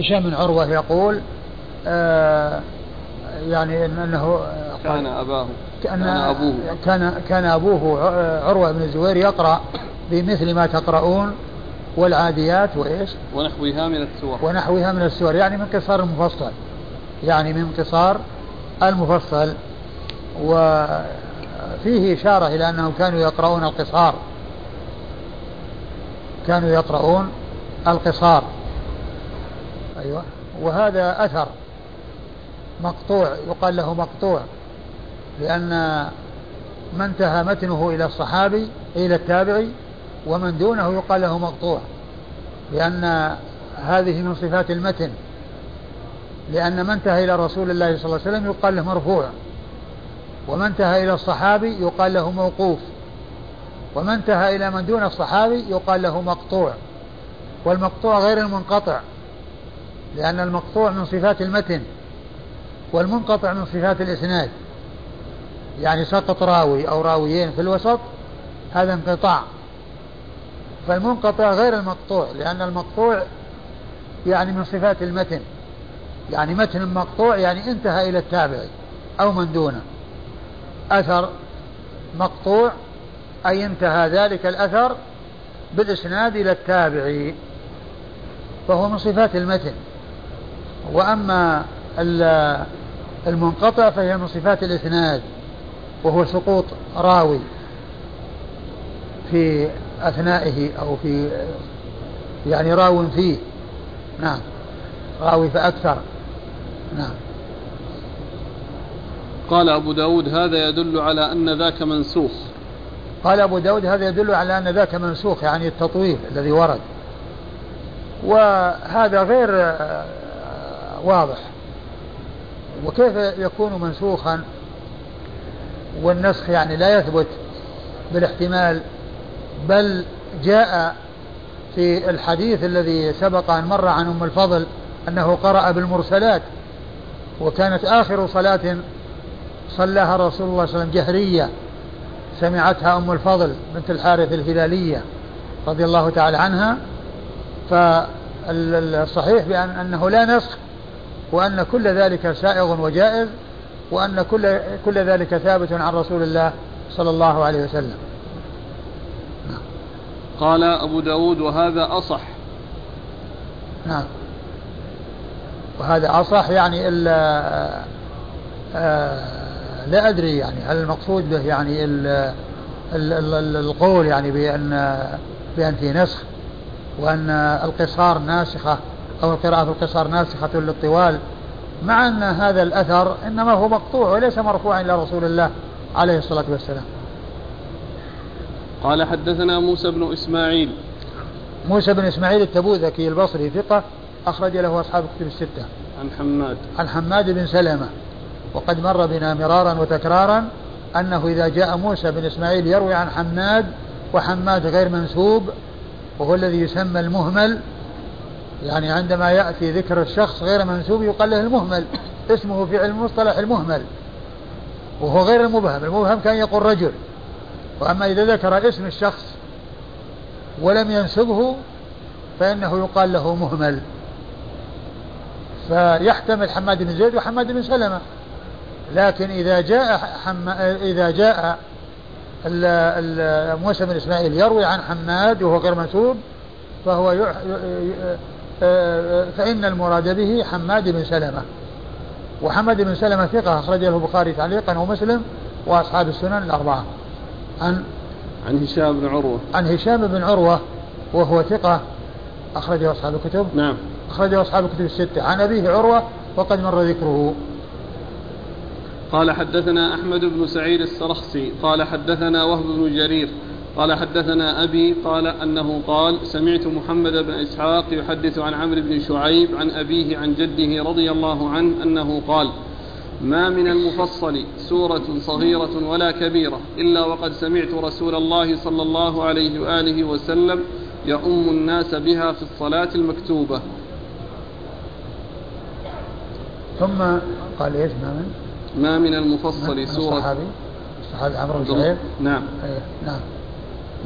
هشام بن عروة يقول آه يعني أنه كان أباه كان أبوه. كان كان أبوه عروة بن الزبير يقرأ بمثل ما تقرؤون والعاديات وإيش؟ ونحوها من السور. ونحوها من السور يعني من قصار المفصل يعني من قصار المفصل. وفيه إشارة إلى أنهم كانوا يقرؤون القصار. كانوا يقرؤون القصار. أيوة. وهذا أثر مقطوع يقال له مقطوع لأن ما انتهى متنه إلى الصحابي إلى التابعي ومن دونه يقال له مقطوع لأن هذه من صفات المتن لأن من انتهى إلى رسول الله صلى الله عليه وسلم يقال له مرفوع ومن انتهى إلى الصحابي يقال له موقوف ومن انتهى إلى من دون الصحابي يقال له مقطوع والمقطوع غير المنقطع. لأن المقطوع من صفات المتن والمنقطع من صفات الإسناد. يعني سقط راوي أو راويين في الوسط هذا انقطاع. فالمنقطع غير المقطوع لأن المقطوع يعني من صفات المتن. يعني متن مقطوع يعني انتهى إلى التابع أو من دونه. أثر مقطوع أي انتهى ذلك الأثر بالإسناد إلى التابع فهو من صفات المتن. وأما المنقطع فهي من صفات الإسناد وهو سقوط راوي في أثنائه أو في يعني راو فيه. نعم. راوي فأكثر. نعم. قال أبو داود هذا يدل على أن ذاك منسوخ. قال أبو داود هذا يدل على أن ذاك منسوخ يعني التطويل الذي ورد. وهذا غير واضح. وكيف يكون منسوخا؟ والنسخ يعني لا يثبت بالاحتمال بل جاء في الحديث الذي سبق أن مر عن أم الفضل أنه قرأ بالمرسلات وكانت آخر صلاة صلاها رسول الله صلى الله عليه وسلم جهرية سمعتها أم الفضل بنت الحارث الهلالية رضي الله تعالى عنها. فالصحيح بأن أنه لا نسخ وأن كل ذلك سائغ وجائز وأن كل كل ذلك ثابت عن رسول الله صلى الله عليه وسلم. قال أبو داود وهذا أصح. نعم. وهذا أصح يعني إلا آه لا أدري يعني هل المقصود به يعني ال ال ال القول يعني بأن بأن في نسخ وأن القصار ناسخة. أو القراءة في القصار ناسخة للطوال مع أن هذا الأثر إنما هو مقطوع وليس مرفوعا إلى رسول الله عليه الصلاة والسلام. قال حدثنا موسى بن إسماعيل. موسى بن إسماعيل التبوذكي البصري ثقة أخرج له أصحاب كتب الستة. عن حماد. عن حماد بن سلمة. وقد مر بنا مرارا وتكرارا أنه إذا جاء موسى بن إسماعيل يروي عن حماد وحماد غير منسوب وهو الذي يسمى المهمل يعني عندما يأتي ذكر الشخص غير منسوب يقال له المهمل اسمه في علم المصطلح المهمل وهو غير المبهم المبهم كان يقول رجل وأما إذا ذكر اسم الشخص ولم ينسبه فإنه يقال له مهمل فيحتمل حماد بن زيد وحماد بن سلمة لكن إذا جاء حم... إذا جاء موسى بن إسماعيل يروي عن حماد وهو غير منسوب فهو. فإن المراد به حماد بن سلمة. وحماد بن سلمة ثقة أخرج له البخاري تعليقا ومسلم وأصحاب السنن الأربعة. عن عن هشام بن عروة. عن هشام بن عروة وهو ثقة أخرجه أصحاب الكتب. نعم. أخرجه أصحاب الكتب الستة. عن أبيه عروة وقد مر ذكره. قال حدثنا أحمد بن سعيد السرخسي. قال حدثنا وهب بن جرير. قال حدثنا أبي قال أنه قال سمعت محمد بن إسحاق يحدث عن عمرو بن شعيب عن أبيه عن جده رضي الله عنه أنه قال ما من المفصل سورة صغيرة ولا كبيرة إلا وقد سمعت رسول الله صلى الله عليه وآله وسلم يؤم الناس بها في الصلاة المكتوبة. ثم قال إيش ما من؟ ما من المفصل سورة الصحابي؟ الصحابي عمرو بن شعيب؟ نعم. أيه نعم.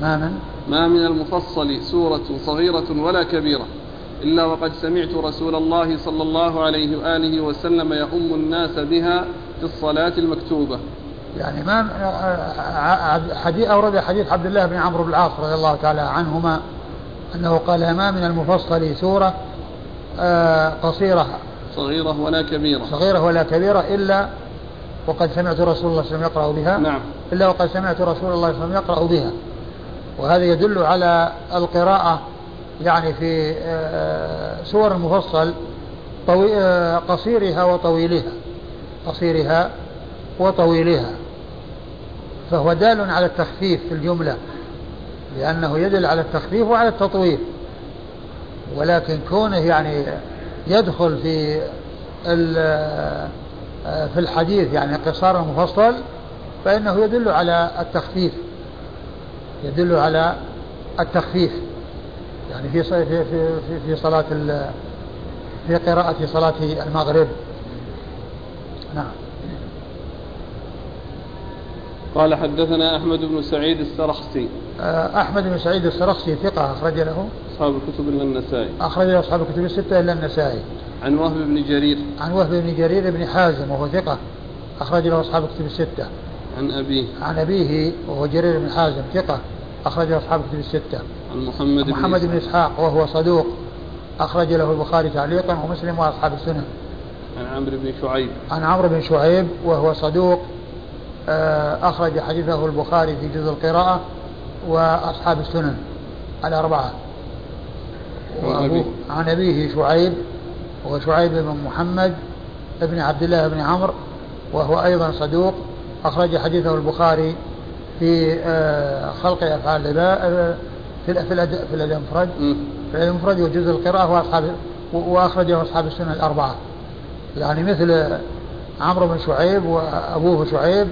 ما من؟ ما من المفصل سورة صغيرة ولا كبيرة إلا وقد سمعت رسول الله صلى الله عليه وآله وسلم يؤم الناس بها في الصلاة المكتوبة. يعني ما حديث أورد حديث عبد الله بن عمرو بن العاص رضي الله تعالى عنهما أنه قال ما من المفصل سورة آه، قصيرة. صغيرة ولا كبيرة. صغيرة ولا كبيرة إلا وقد سمعت رسول الله صلى الله عليه وسلم يقرأ بها. نعم. إلا وقد سمعت رسول الله صلى الله عليه وسلم يقرأ بها. وهذا يدل على القراءة يعني في آه، سور المفصل آه، قصيرها وطويلها قصيرها وطويلها. فهو دال على التخفيف في الجملة لأنه يدل على التخفيف وعلى التطويل. ولكن كونه يعني يدخل في آه، في الحديث يعني قصار المفصل فإنه يدل على التخفيف. يدل على التخفيف. يعني في في في في صلاة في قراءة صلاة المغرب. نعم. قال حدثنا أحمد بن سعيد السرخسي. آه، أحمد بن سعيد السرخسي ثقة أخرج له؟ أصحاب الكتب إلا النسائي. أخرج له أصحاب الكتب الستة إلا النسائي. عن وهب بن جرير. عن وهب بن جرير بن حازم وهو ثقة أخرج له أصحاب الكتب الستة. عن أبيه. عن أبيه وهو جرير بن حازم ثقة. أخرج أصحاب الكتب الستة. عن محمد, محمد بن إسحاق. وهو صدوق. أخرج له البخاري تعليقا ومسلم وأصحاب السنة. عن عمرو بن شعيب. عن عمرو بن شعيب وهو صدوق. آه، أخرج حديثه البخاري في جزء القراءة وأصحاب السنن الأربعة. عن أبيه شعيب. وهو شعيب بن محمد بن عبد الله بن عمرو. وهو أيضا صدوق. أخرج حديثه البخاري في آه، خلق أفعال العباد في في في الانفراد وجزء القراءة وأصحاب وأخرجه أصحاب السنن الأربعة. يعني مثل عمرو بن شعيب وأبوه شعيب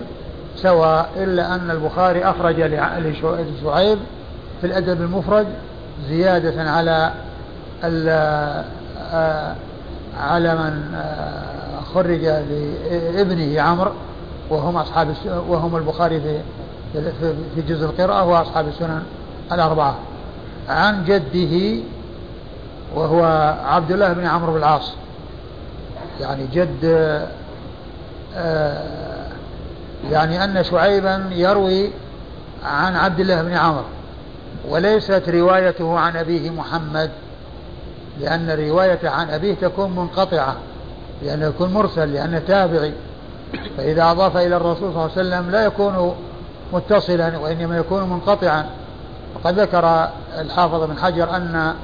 سواء إلا أن البخاري أخرج لشعيب في الأدب المفرد زيادة على آه، على من آه، خرج لابنه عمرو وهم أصحاب وهم البخاري في في جزء القراءة وأصحاب السنن الأربعة. عن جده وهو عبد الله بن عمرو بن العاص. يعني جد آه، يعني أن شعيبا يروي عن عبد الله بن عمرو وليست روايته عن أبيه محمد لأن الرواية عن أبيه تكون منقطعة لأنه يكون مرسل لأنه تابعي. فإذا أضاف إلى الرسول صلى الله عليه وسلم لا يكون متصلا وإنما يكون منقطعا. وقد ذكر الحافظ بن حجر أن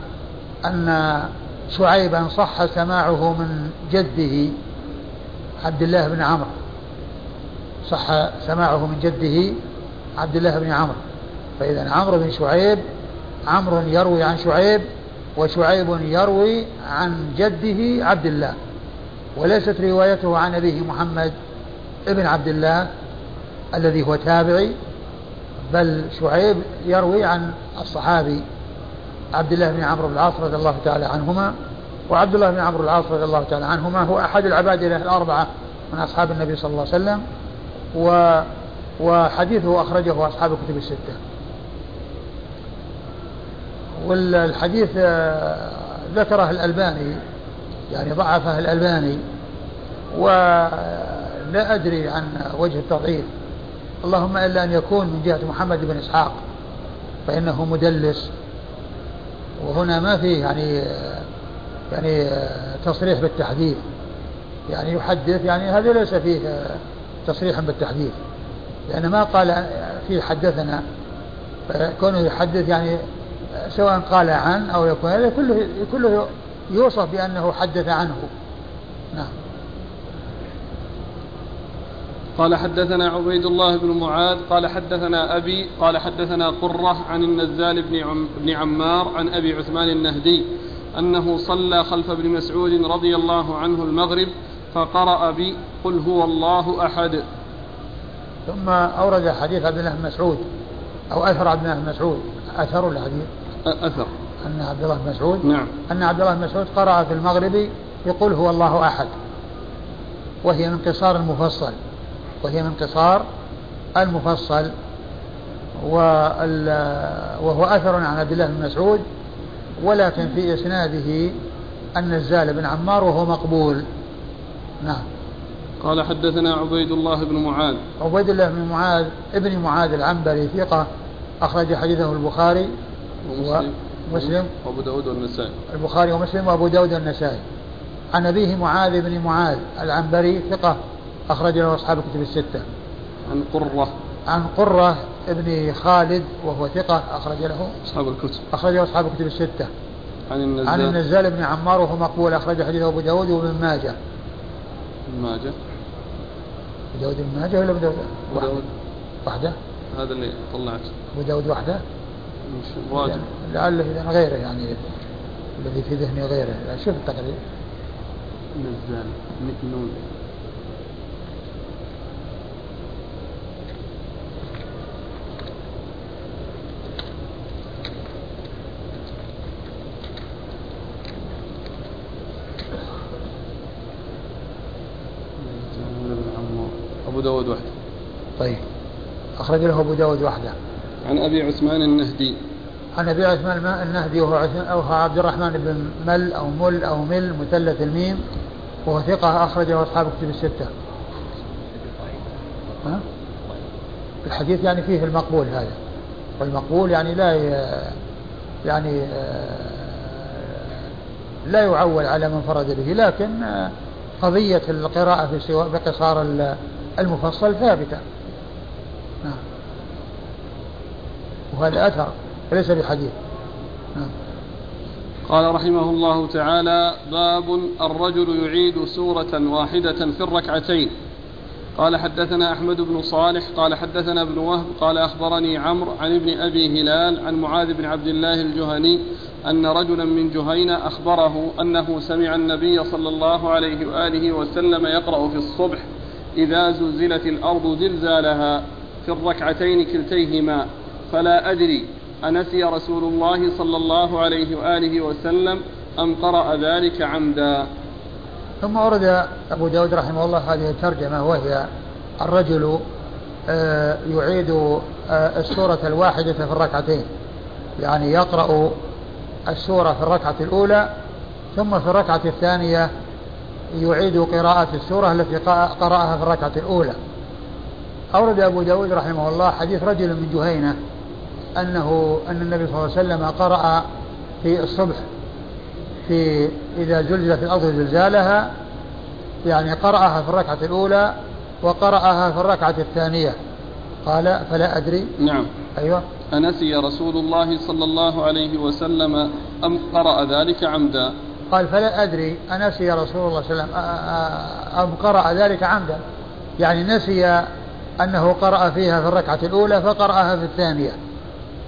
أن شعيبا صح سماعه من جده عبد الله بن عمرو. صح سماعه من جده عبد الله بن عمرو. فإذا عمرو بن شعيب عمرو يروي عن شعيب وشعيب يروي عن جده عبد الله. وليست روايته عن أبيه محمد ابن عبد الله الذي هو تابعي بل شعيب يروي عن الصحابي عبد الله بن عمرو بن العاص رضي الله تعالى عنهما. وعبد الله بن عمرو العاص رضي الله تعالى عنهما هو أحد العباد الأربعة من أصحاب النبي صلى الله عليه وسلم و وحديثه أخرجه أصحاب الكتب الستة. والحديث آه، ذكره الألباني يعني ضعفه الألباني ولا أدري عن وجه التضعيف. اللهم إلا أن يكون من جهة محمد بن إسحاق فإنه مدلس. وهنا ما فيه يعني يعني تصريح بالتحديث يعني يحدث يعني هذا ليس فيه تصريحا بالتحديث لأن ما قال فيه حدثنا كونه يحدث يعني سواء قال عن أو يكون هذا كله كله يوصف بأنه حدث عنه. نعم. قال حدثنا عبيد الله بن معاذ قال حدثنا أبي قال حدثنا قرة عن النزال بن, عم بن عمار عن أبي عثمان النهدي أنه صلى خلف ابن مسعود رضي الله عنه المغرب فقرأ بي قل هو الله أحد. ثم أورد حديث عبد الله بن مسعود أو أثر عبد الله بن مسعود. أثر الحديث أثر. أن عبد الله بن مسعود؟ نعم. أن عبد الله بن مسعود قرأ في المغرب يقول هو الله أحد وهي من قصار المفصل. وهي من قصار المفصل وهو أثر عن عبد الله بن مسعود ولكن في إسناده النزال بن عمار وهو مقبول. نعم. قال حدثنا عبيد الله بن معاذ. عبيد الله بن معاذ ابن معاذ العنبري ثقة أخرج حديثه البخاري ومسلم. ومسلم. وأبو داود والنسائي. البخاري ومسلم وأبو داود والنسائي. عن أبيه معاذ بن معاذ العنبري ثقة أخرج له أصحاب الكتب الستة. عن قرة. عن قرة ابن خالد وهو ثقة أخرج له. أصحاب الكتب. أخرج له أصحاب الكتب الستة. عن النزال. عن النزال بن عمار وهو مقبول أخرج حديثه أبو داود وابن ماجه. ابن ماجه. أبو داود بن ماجه ولا أبو داود؟ أبو داود. وحده؟ هذا اللي طلعت. أبو داود وحده؟ مش لعله إذا غيره يعني الذي في ذهني غيره. شوف التقرير. نزال. نون أبو داود وحده طيب أخرج له أبو داود وحده عن أبي عثمان النهدي عن أبي عثمان النهدي وهو أو عبد الرحمن بن مل أو مل أو مل مثلث الميم وهو ثقة أخرجه أصحاب كتب الستة. ها؟ الحديث يعني فيه المقبول هذا والمقبول يعني لا يعني لا يعول على من فرد به لكن قضية القراءة في سواء بقصار المفصل ثابتة. نعم. وهذا أثر ليس بحديث نعم. قال رحمه الله تعالى باب الرجل يعيد سورة واحدة في الركعتين قال حدثنا أحمد بن صالح قال حدثنا ابن وهب قال أخبرني عمرو عن ابن أبي هلال عن معاذ بن عبد الله الجهني أن رجلا من جهينة أخبره أنه سمع النبي صلى الله عليه وآله وسلم يقرأ في الصبح إذا زلزلت الأرض زلزالها في الركعتين كلتيهما فلا أدري أنسي رسول الله صلى الله عليه وآله وسلم أم قرأ ذلك عمدا. ثم ورد أبو داود رحمه الله هذه الترجمة وهي الرجل آه، يعيد آه، السورة الواحدة في الركعتين. يعني يقرأ السورة في الركعة الأولى ثم في الركعة الثانية يعيد قراءة السورة التي قرأها في الركعة الأولى. أورد أبو داود رحمه الله حديث رجل من جهينة أنه أن النبي صلى الله عليه وسلم قرأ في الصبح في إذا زلزلت الأرض زلزالها يعني قرأها في الركعة الأولى وقرأها في الركعة الثانية. قال فلا أدري. نعم. أيوة. أنسي رسول الله صلى الله عليه وسلم أم قرأ ذلك عمدا؟ قال فلا أدري. أنسي رسول الله صلى الله عليه وسلم أم قرأ ذلك عمدا؟ يعني نسي أنه قرأ فيها في الركعة الأولى فقرأها في الثانية.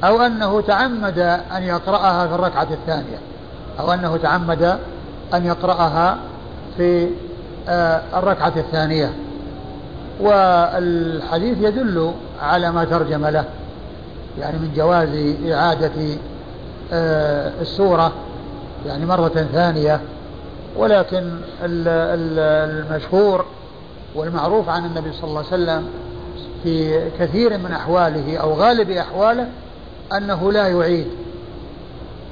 أو أنه تعمد أن يقرأها في الركعة الثانية. أو أنه تعمد أن يقرأها في آه، الركعة الثانية. والحديث يدل على ما ترجم له. يعني من جواز إعادة آه، السورة يعني مرة ثانية. ولكن المشهور والمعروف عن النبي صلى الله عليه وسلم في كثير من أحواله أو غالب أحواله أنه لا يعيد.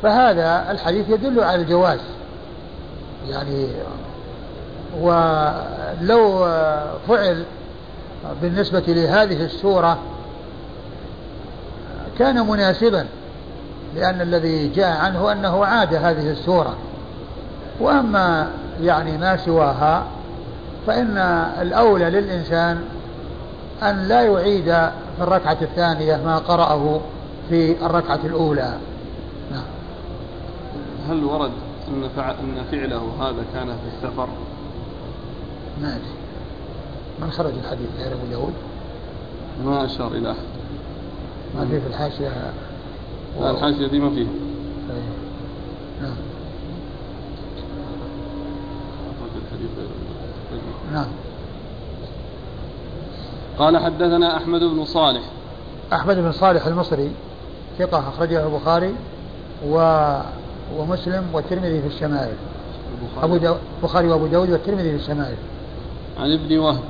فهذا الحديث يدل على الجواز. يعني ولو فعل بالنسبة لهذه السورة كان مناسبا لأن الذي جاء عنه أنه عاد هذه السورة. وأما يعني ما سواها فإن الأولى للإنسان أن لا يعيد في الركعة الثانية ما قرأه. في الركعة الأولى. نعم. هل ورد أن, فعل أن فعله هذا كان في السفر؟ ما أدري. من خرج الحديث غير أبو داود؟ ما أشار إلى أحد. ما في في الحاشية؟ لا الحاشية دي ما فيها. طيب. نعم. نعم. قال حدثنا أحمد بن صالح. أحمد بن صالح المصري. ثقة أخرجه البخاري و ومسلم والترمذي في الشمائل. أبو داود البخاري وأبو داود والترمذي في الشمائل. عن ابن وهب.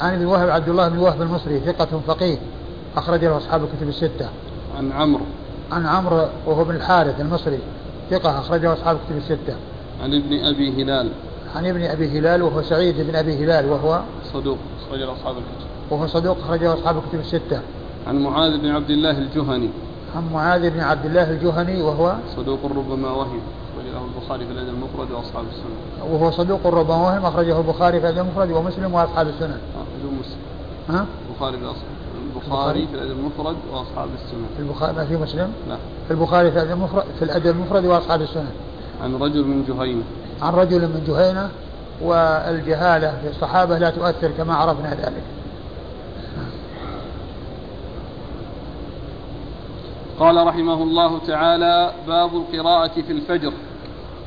عن ابن وهب عبد الله بن وهب المصري ثقة فقيه أخرج له أصحاب الكتب الستة. عن عمرو. عن عمرو وهو بن الحارث المصري ثقة أخرجه أصحاب كتب الستة. عن ابن أبي هلال. عن ابن أبي هلال وهو سعيد بن أبي هلال وهو صدوق أخرجه أصحاب الكتب. وهو صدوق أخرجه أصحاب الكتب الستة. عن معاذ بن عبد الله الجهني. عن معاذ بن عبد الله الجهني وهو صدوق ربما وهم أخرجه البخاري في الأدب المفرد وأصحاب السنة. وهو صدوق ربما وهم أخرجه البخاري في الأدب المفرد ومسلم وأصحاب السنن بدون مسلم. ها؟ البخاري في البخاري في الأدب المفرد وأصحاب السنة. في البخاري ما في مسلم؟ لا. في البخاري في الأدب المفرد في الأدب المفرد وأصحاب السنن عن رجل من جهينة. عن رجل من جهينة والجهالة في الصحابة لا تؤثر كما عرفنا ذلك. قال رحمه الله تعالى باب القراءة في الفجر.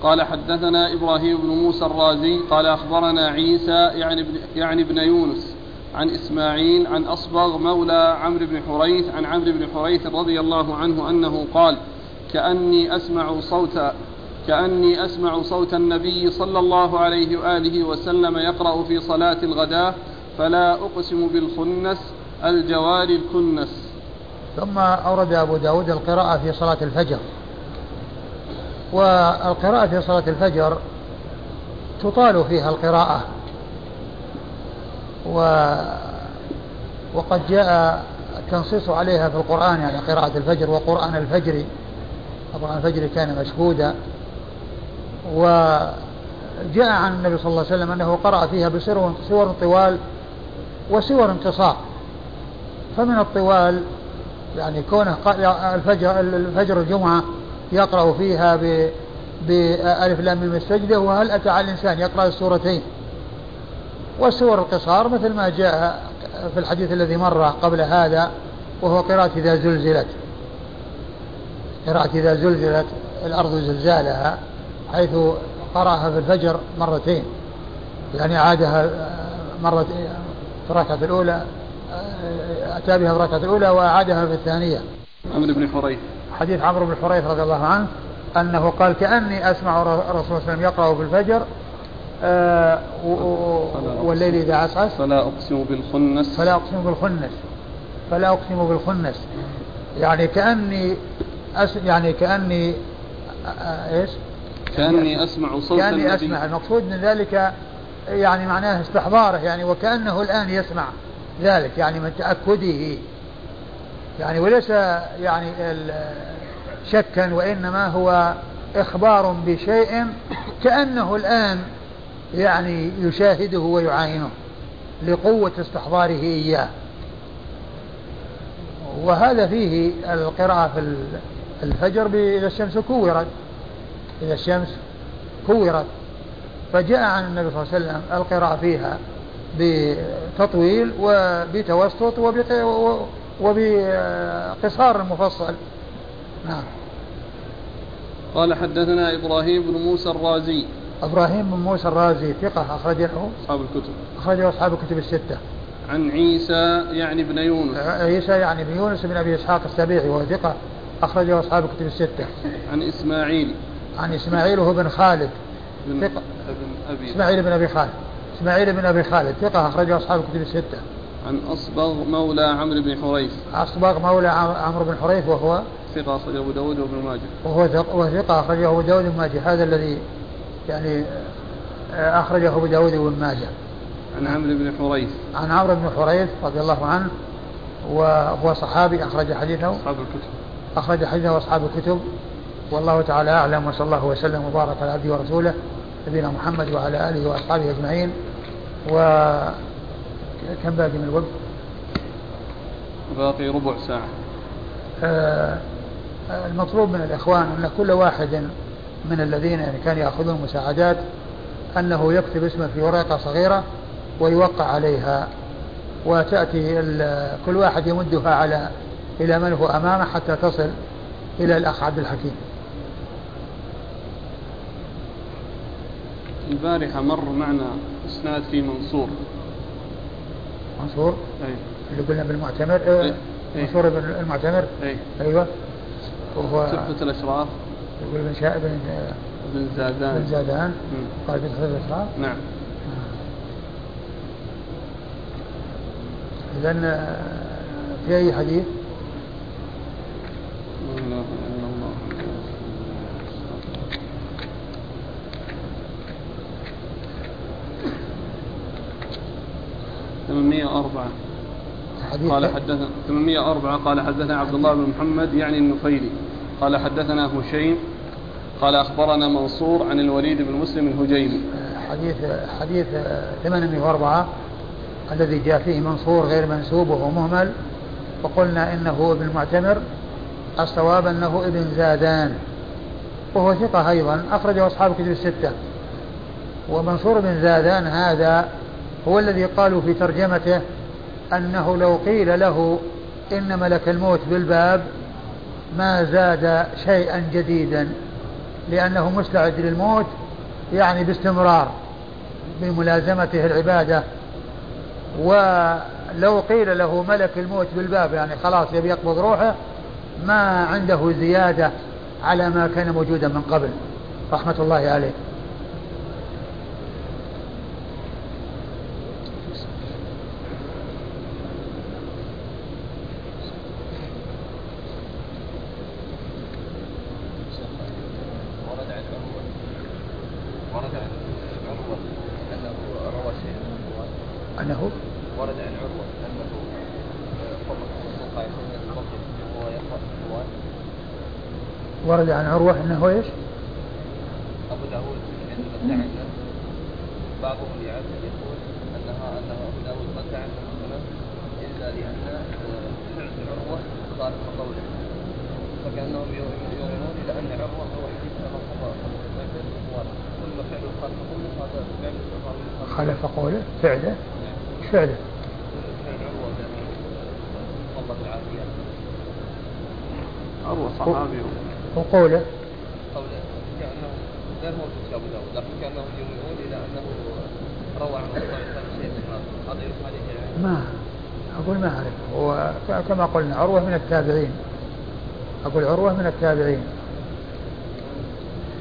قال حدثنا إبراهيم بن موسى الرازي قال أخبرنا عيسى يعني ابن, يعني ابن يونس عن إسماعيل عن أصبغ مولى عمرو بن حريث عن عمرو بن حريث رضي الله عنه أنه قال كأني أسمع صوت كأني أسمع صوت النبي صلى الله عليه وآله وسلم يقرأ في صلاة الغداة فلا أقسم بالخنس الجوار الكنس. ثم أورد أبو داود القراءة في صلاة الفجر. والقراءة في صلاة الفجر تطال فيها القراءة. و وقد جاء التنصيص عليها في القرآن يعني قراءة الفجر وقرآن الفجر. قرآن الفجر كان مشهودا. وجاء عن النبي صلى الله عليه وسلم أنه قرأ فيها بسور سور طوال وسور انتصار. فمن الطوال يعني كونه الفجر الفجر الجمعة يقرأ فيها ب بألف لام ميم السجدة وهل أتى على الإنسان؟ يقرأ السورتين. والسور القصار مثل ما جاء في الحديث الذي مر قبل هذا وهو قراءة إذا زلزلت. قراءة إذا زلزلت الأرض زلزالها حيث قرأها في الفجر مرتين. يعني عادها مرة في الركعة الأولى أتى بها في الركعة الأولى وأعادها في الثانية. عمرو بن حريث. حديث عمرو بن حريث رضي الله عنه أنه قال كأني أسمع الرسول صلى الله عليه وسلم يقرأ في الفجر آه والليل إذا عسعس. فلا أقسم بالخنس. فلا أقسم بالخنس. فلا أقسم بالخنس. يعني كأني أس يعني كأني آه إيش؟ كأني أسمع صوت كأني النبي. أسمع. المقصود من ذلك يعني معناه استحضاره يعني وكأنه الآن يسمع. ذلك يعني من تأكده. يعني وليس يعني شكا وإنما هو إخبار بشيء كأنه الآن يعني يشاهده ويعاينه لقوة استحضاره إياه. وهذا فيه القراءة في الفجر إذا الشمس كورت. إذا الشمس كورت. فجاء عن النبي صلى الله عليه وسلم القراءة فيها. بتطويل وبتوسط وبقصار مفصل. نعم. قال حدثنا إبراهيم بن موسى الرازي. إبراهيم بن موسى الرازي ثقة أخرج له. أصحاب الكتب. أخرجه أصحاب الكتب الستة. عن عيسى يعني بن يونس. عيسى يعني بن يونس بن أبي إسحاق السبيعي وهو ثقة أخرجه أصحاب الكتب الستة. عن إسماعيل. عن إسماعيل وهو بن خالد. بن ثقة. ابن أبي. إسماعيل بن أبي خالد. إسماعيل بن أبي خالد ثقة أخرجه أصحاب الكتب الستة. عن أصبغ مولى عمرو بن حريث. أصبغ مولى عمرو بن حريث وهو ثقة أخرجه أبو داود وابن ماجه. وهو ثقة أخرجه أبو داود وابن ماجه. هذا الذي يعني آه، أخرجه أبو داود وابن ماجه. عن عمرو بن حريث. عن عمرو بن حريث رضي الله عنه وهو صحابي أخرج حديثه. أصحاب الكتب. أخرج حديثه أصحاب الكتب. والله تعالى أعلم وصلى الله وسلم وبارك على عبده ورسوله نبينا محمد وعلى آله وأصحابه أجمعين. و كم باقي من الوقت؟ باقي ربع ساعة آه المطلوب من الإخوان أن كل واحد من الذين يعني كانوا يأخذون مساعدات أنه يكتب اسمه في ورقة صغيرة ويوقع عليها وتأتي كل واحد يمدها على إلى من هو أمامه حتى تصل إلى الأخ عبد الحكيم البارحة مر معنا إسناد في منصور. منصور؟ أي. اللي قلنا بالمعتمر آه، أي. منصور بن المعتمر؟ أي. أيوه. وهو تحفة الأشراف. يقول بن شا... بن بن زادان. بن زادان. قال بن حفظ الأشراف؟ نعم. إذا في أي حديث؟ إلا الله. 804 حديث قال حدثنا 804 قال حدثنا عبد الله بن محمد يعني النفيلي. قال حدثنا هشيم قال أخبرنا منصور عن الوليد بن مسلم الهجيمي. حديث حديث 804 الذي جاء فيه منصور غير منسوب وهو مهمل وقلنا إنه ابن المعتمر الصواب أنه ابن زادان. وهو ثقة أيضا أخرجه أصحاب كتب الستة. ومنصور بن زادان هذا هو الذي قالوا في ترجمته أنه لو قيل له إن ملك الموت بالباب ما زاد شيئا جديدا لأنه مستعد للموت يعني باستمرار بملازمته العبادة. ولو قيل له ملك الموت بالباب يعني خلاص يبي يقبض روحه ما عنده زيادة على ما كان موجودا من قبل. رحمة الله عليه. عروة أنه إيش؟ أبو داود عند بعضهم يعتقد يقول أنها أنه أبو داود مدع أنه إلا لأن فعل عروة صار قوله فكأنهم يؤمنون إلى أن عروة هو حديث كل فعل خلف قوله هذا فعل خلف قوله فعله فعله عروة صحابي وقوله قوله كأنه غير موجود في أبو داود لكن يؤمنون إلى أنه روى عن شيء من عليه ما أقول ما أعرف. هو كما قلنا عروة من التابعين. أقول عروة من التابعين.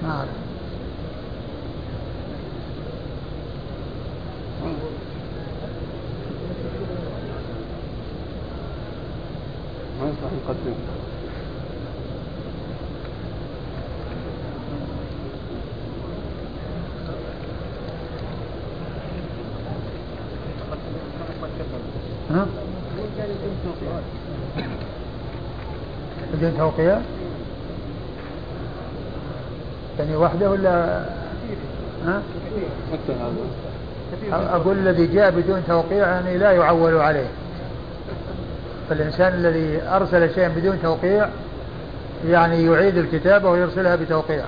ما أعرف. ما يصلح نقدم ها؟ توقيع يعني واحدة ولا ها؟ أقول الذي جاء بدون توقيع يعني لا يعول عليه. فالإنسان الذي أرسل شيئا بدون توقيع يعني يعيد الكتابة ويرسلها بتوقيع.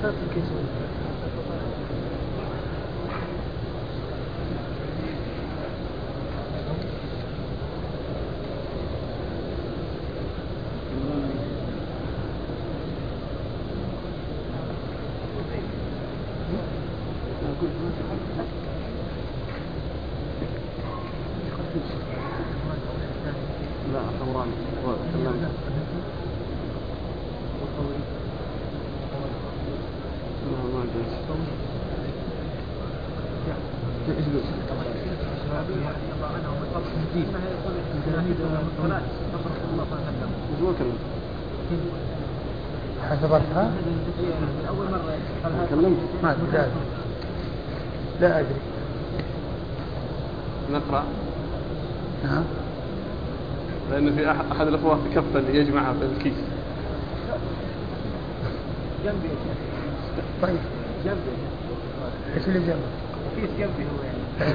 pasas يجمعها في الكيس. جنبي طيب. جنبي إيش اللي جنبي؟ كيس جنبي هو يعني.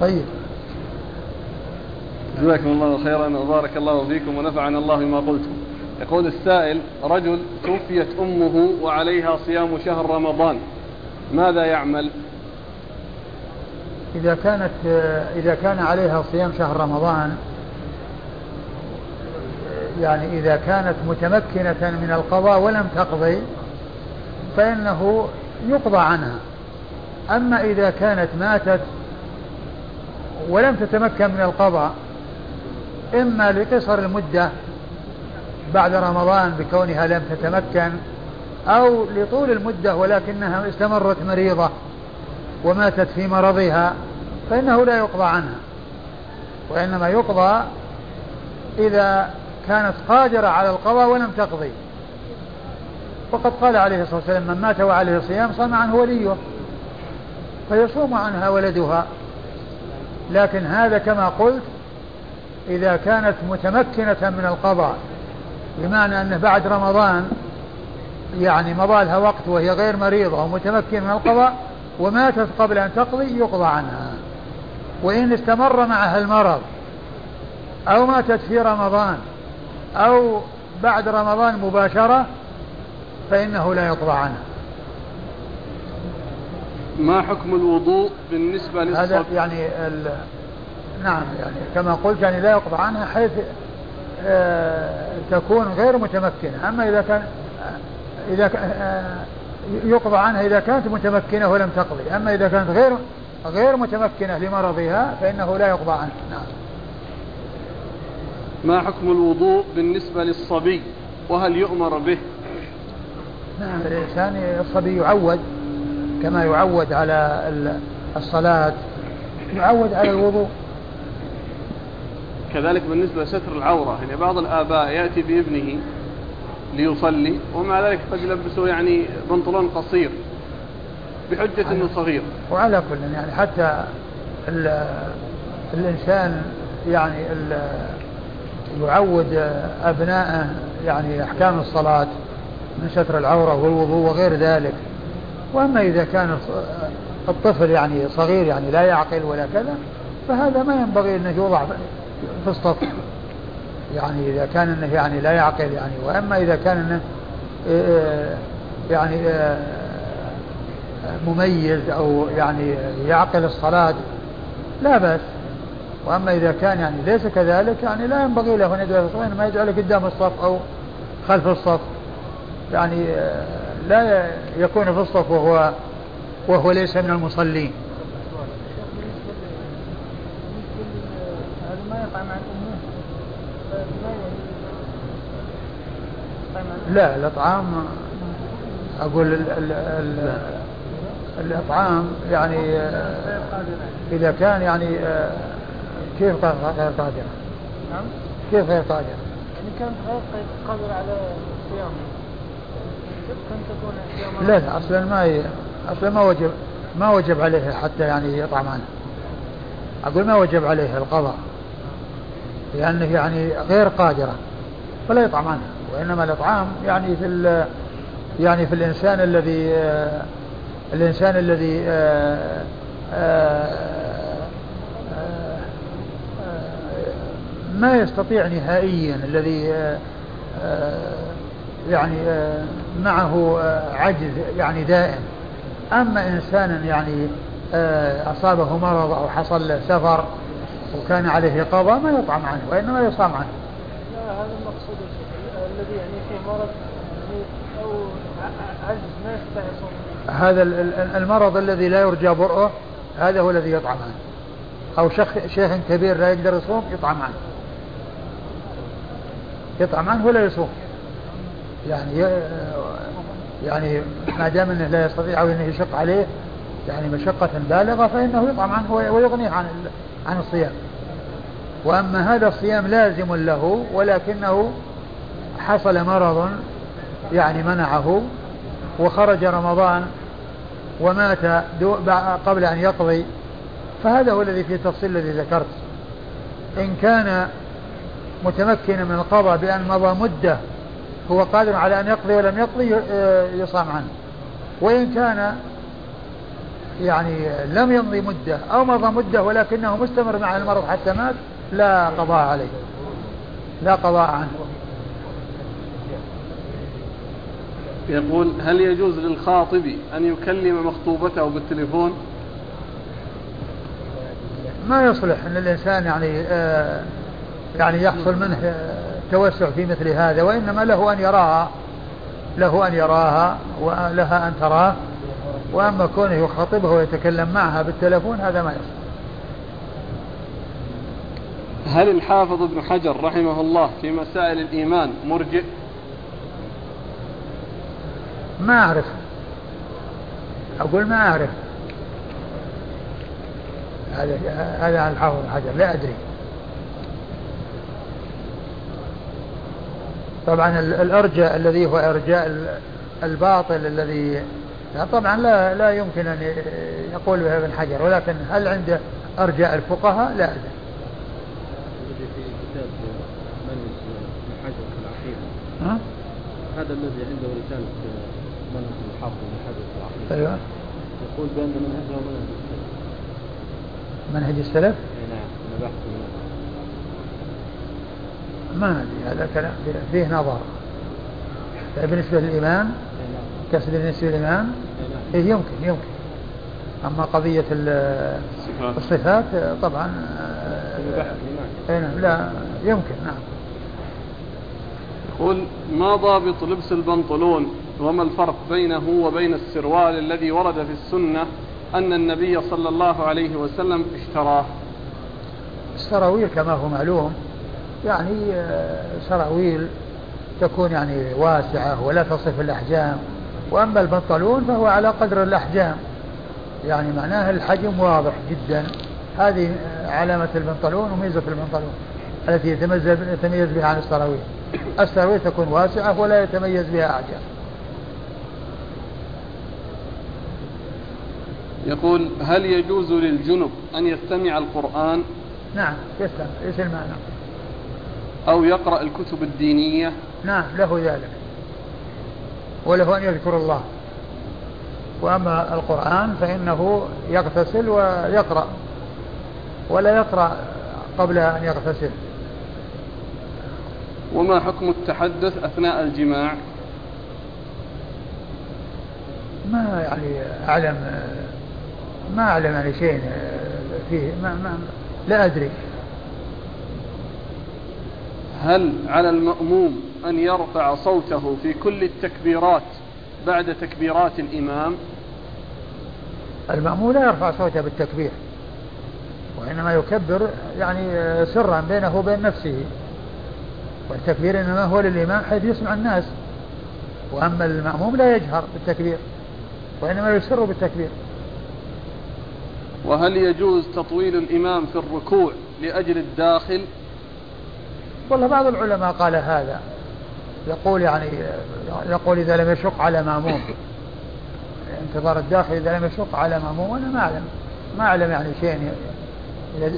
طيب. جزاكم الله خيرا وبارك الله فيكم ونفعنا الله بما قلتم. يقول السائل رجل توفيت أمه وعليها صيام شهر رمضان. ماذا يعمل؟ إذا كانت إذا كان عليها صيام شهر رمضان يعني إذا كانت متمكنة من القضاء ولم تقضي فإنه يقضى عنها. أما إذا كانت ماتت ولم تتمكن من القضاء إما لقصر المدة بعد رمضان بكونها لم تتمكن أو لطول المدة ولكنها استمرت مريضة وماتت في مرضها فإنه لا يقضى عنها وإنما يقضى إذا كانت قادرة على القضاء ولم تقضي. وقد قال عليه الصلاة والسلام من مات وعليه صيام صام عنه وليه. فيصوم عنها ولدها. لكن هذا كما قلت إذا كانت متمكنة من القضاء بمعنى أنه بعد رمضان يعني مضى لها وقت وهي غير مريضة ومتمكنة من القضاء وماتت قبل أن تقضي يقضى عنها. وإن استمر معها المرض أو ماتت في رمضان أو بعد رمضان مباشرة فإنه لا يقضى عنها ما حكم الوضوء بالنسبة للصبي؟ هذا يعني ال... نعم يعني كما قلت يعني لا يقضى عنها حيث آه تكون غير متمكنة. أما إذا كان إذا كان آه يقضى عنها إذا كانت متمكنة ولم تقضي. أما إذا كانت غير غير متمكنة لمرضها فإنه لا يقضى عنها نعم. ما حكم الوضوء بالنسبة للصبي؟ وهل يؤمر به؟ نعم الإنسان الصبي يعود كما يعود على الصلاة يعود على الوضوء. كذلك بالنسبة لستر العورة يعني بعض الآباء يأتي بابنه ليصلي ومع ذلك قد يلبسه يعني بنطلون قصير. بحجة أنه صغير. وعلى كل يعني حتى الإنسان يعني يعود أبناءه يعني أحكام الصلاة من ستر العورة والوضوء وغير ذلك. وأما إذا كان الطفل يعني صغير يعني لا يعقل ولا كذا فهذا ما ينبغي أنه يوضع في الصف يعني إذا كان أنه يعني لا يعقل يعني وأما إذا كان أنه آه، يعني آه، مميز أو يعني يعقل الصلاة لا بأس. وأما إذا كان يعني ليس كذلك يعني لا ينبغي له أن يجعل ما يجعله قدام الصف أو خلف الصف. يعني لا يكون في الصف وهو وهو ليس من المصلين. لا الأطعام أقول ال ال ال الإطعام يعني آه، إذا كان يعني آه، كيف غير قادرة؟ نعم. كيف غير قادرة؟ يعني كانت غير قادرة على الصيام لا لا أصلا ما ي... أصلا ما وجب ما وجب عليه حتى يعني يطعم عنه أقول ما وجب عليه القضاء. لأنه يعني غير قادره فلا يطعم عنه وإنما الإطعام يعني في ال... يعني في الإنسان الذي آه الإنسان الذي آه آه, آه، ما يستطيع نهائيا الذي يعني معه عجز يعني دائم. أما إنسان يعني أصابه مرض أو حصل له سفر وكان عليه قضاء ما يطعم عنه وإنما يصام عنه. لا هذا المقصود الذي يعني فيه مرض يعني أو عجز ما يستطيع يصوم. هذا المرض الذي لا يرجى برؤه هذا هو الذي يطعم عنه. أو شيخ شيخ كبير لا يقدر يصوم يطعم عنه. يطعم عنه ولا يصوم. يعني يعني ما دام إنه لا يستطيع أو إنه يشق عليه يعني مشقة بالغة فإنه يطعم عنه ويغنيه عن عن الصيام. وأما هذا الصيام لازم له ولكنه حصل مرض يعني منعه وخرج رمضان ومات قبل أن يقضي. فهذا هو الذي فيه التفصيل الذي ذكرت. إن كان متمكنا من القضاء بأن مضى مدة هو قادر على أن يقضي ولم يقضي آه، يصام عنه. وإن كان يعني لم يمضي مدة أو مضى مدة ولكنه مستمر مع المرض حتى مات لا قضاء عليه. لا قضاء عنه. يقول هل يجوز للخاطب أن يكلم مخطوبته بالتليفون؟ ما يصلح أن الإنسان يعني آه يعني يحصل منه توسع في مثل هذا وإنما له أن يراها له أن يراها ولها أن تراه وأما كونه يخاطبها ويتكلم معها بالتلفون هذا ما يصلح. هل الحافظ ابن حجر رحمه الله في مسائل الإيمان مرجئ؟ ما أعرف. أقول ما أعرف. هذا هذا عن الحافظ حجر لا أدري. طبعا الأرجاء الذي هو إرجاء الباطل الذي طبعا لا لا يمكن أن يقول به ابن حجر ولكن هل عنده أرجاء الفقهاء؟ لا أدري. ها؟ هذا الذي عنده رسالة منهج الحافظ بن حجر أيوه. يقول بأن منهجه منهج السلف. منهج السلف؟ نعم أنا بحث ما أدري هذا كلام فيه نظر. بالنسبة للإمام نعم. كسب بالنسبة للإمام نعم. إيه يمكن يمكن. أما قضية الصفات. طبعا إيه نعم لا يمكن نعم. يقول ما ضابط لبس البنطلون؟ وما الفرق بينه وبين السروال الذي ورد في السنة أن النبي صلى الله عليه وسلم اشتراه؟ السراويل كما هو معلوم يعني آه، سراويل تكون يعني واسعة ولا تصف الأحجام وأما البنطلون فهو على قدر الأحجام. يعني معناه الحجم واضح جدا. هذه علامة البنطلون وميزة البنطلون التي يتميز بها عن السراويل. السراويل تكون واسعة ولا يتميز بها أحجام. يقول هل يجوز للجنب أن يستمع القرآن؟ نعم يستمع. إيش المعنى؟ أو يقرأ الكتب الدينية؟ نعم له ذلك. وله أن يذكر الله. وأما القرآن فإنه يغتسل ويقرأ. ولا يقرأ قبل أن يغتسل. وما حكم التحدث أثناء الجماع؟ ما يعني أعلم. ما أعلم يعني شيء فيه ما, ما لا أدري. هل على المأموم أن يرفع صوته في كل التكبيرات بعد تكبيرات الإمام؟ المأموم لا يرفع صوته بالتكبير وإنما يكبر يعني سرا بينه وبين نفسه. والتكبير إنما هو للإمام حيث يسمع الناس. وأما المأموم لا يجهر بالتكبير وإنما يسر بالتكبير. وهل يجوز تطويل الإمام في الركوع لأجل الداخل؟ والله بعض العلماء قال هذا. يقول يعني يقول إذا لم يشق على مأموم. انتظار الداخل إذا لم يشق على مأموم أنا ما أعلم. ما أعلم يعني شيء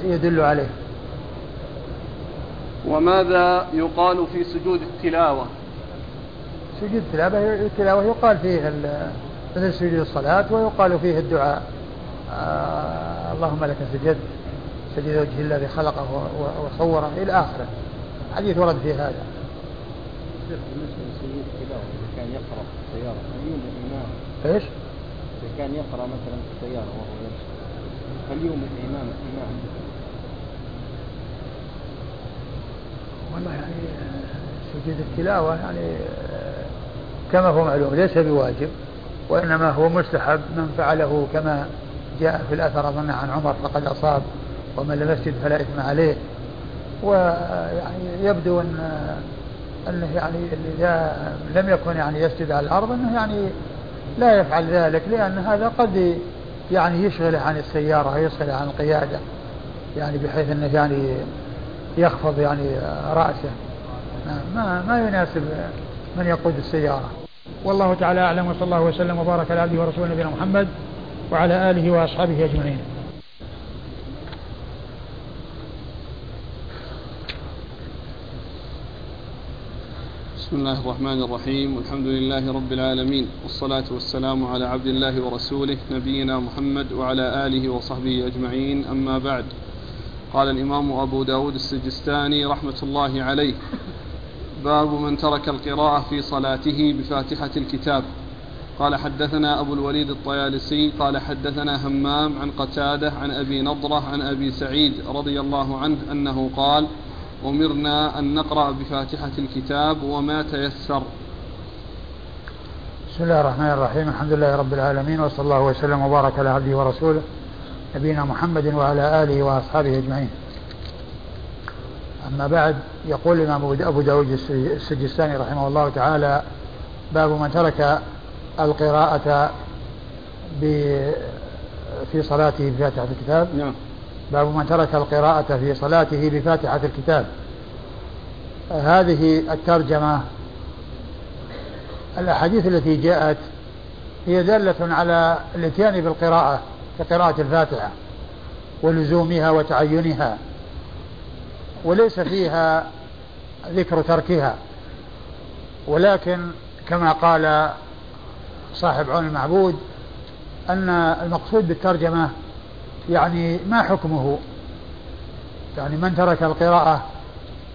يدل عليه. وماذا يقال في سجود التلاوة؟ سجود التلاوة التلاوة يقال فيه مثل سجود الصلاة ويقال فيه الدعاء. اللهم لك سجدت سجد وجه الذي خلقه وصوره إلى آخره. حديث ورد في هذا. بالنسبة لسيد التلاوة إذا كان يقرأ في السيارة هل يوم الإمام إيش؟ إذا كان يقرأ مثلا في السيارة وهو يمشي هل يوم الإمام الإمام والله يعني سجود التلاوة يعني كما هو معلوم ليس بواجب وإنما هو مستحب من فعله كما جاء في الأثر أظن عن عمر فقد أصاب ومن لم يسجد فلا إثم عليه. ويعني يبدو أن أنه يعني إذا لم يكن يعني يسجد على الأرض أنه يعني لا يفعل ذلك لأن هذا قد يعني يشغله عن السيارة ويشغله عن القيادة يعني بحيث أنه يعني يخفض يعني رأسه. ما ما يناسب من يقود السيارة. والله تعالى أعلم وصلى الله وسلم وبارك على عبده ورسوله نبينا محمد. وعلى آله وأصحابه أجمعين. بسم الله الرحمن الرحيم. والحمد لله رب العالمين. والصلاة والسلام على عبد الله ورسوله نبينا محمد وعلى آله وصحبه أجمعين. أما بعد قال الإمام أبو داود السجستاني رحمة الله عليه باب من ترك القراءة في صلاته بفاتحة الكتاب. قال حدثنا أبو الوليد الطيالسي قال حدثنا همام عن قتادة عن أبي نضرة عن أبي سعيد رضي الله عنه أنه قال أمرنا أن نقرأ بفاتحة الكتاب وما تيسر. بسم الله الرحمن الرحيم. الحمد لله رب العالمين وصلى الله وسلم وبارك على عبده ورسوله نبينا محمد وعلى آله وأصحابه أجمعين. أما بعد يقول الإمام أبو داود السجستاني رحمه الله تعالى باب من ترك القراءة في صلاته بفاتحة الكتاب. نعم. باب من ترك القراءة في صلاته بفاتحة الكتاب. هذه الترجمة الأحاديث التي جاءت هي دالة على الاتيان بالقراءة كقراءة الفاتحة ولزومها وتعينها وليس فيها ذكر تركها. ولكن كما قال صاحب عون المعبود أن المقصود بالترجمة يعني ما حكمه؟ يعني من ترك القراءة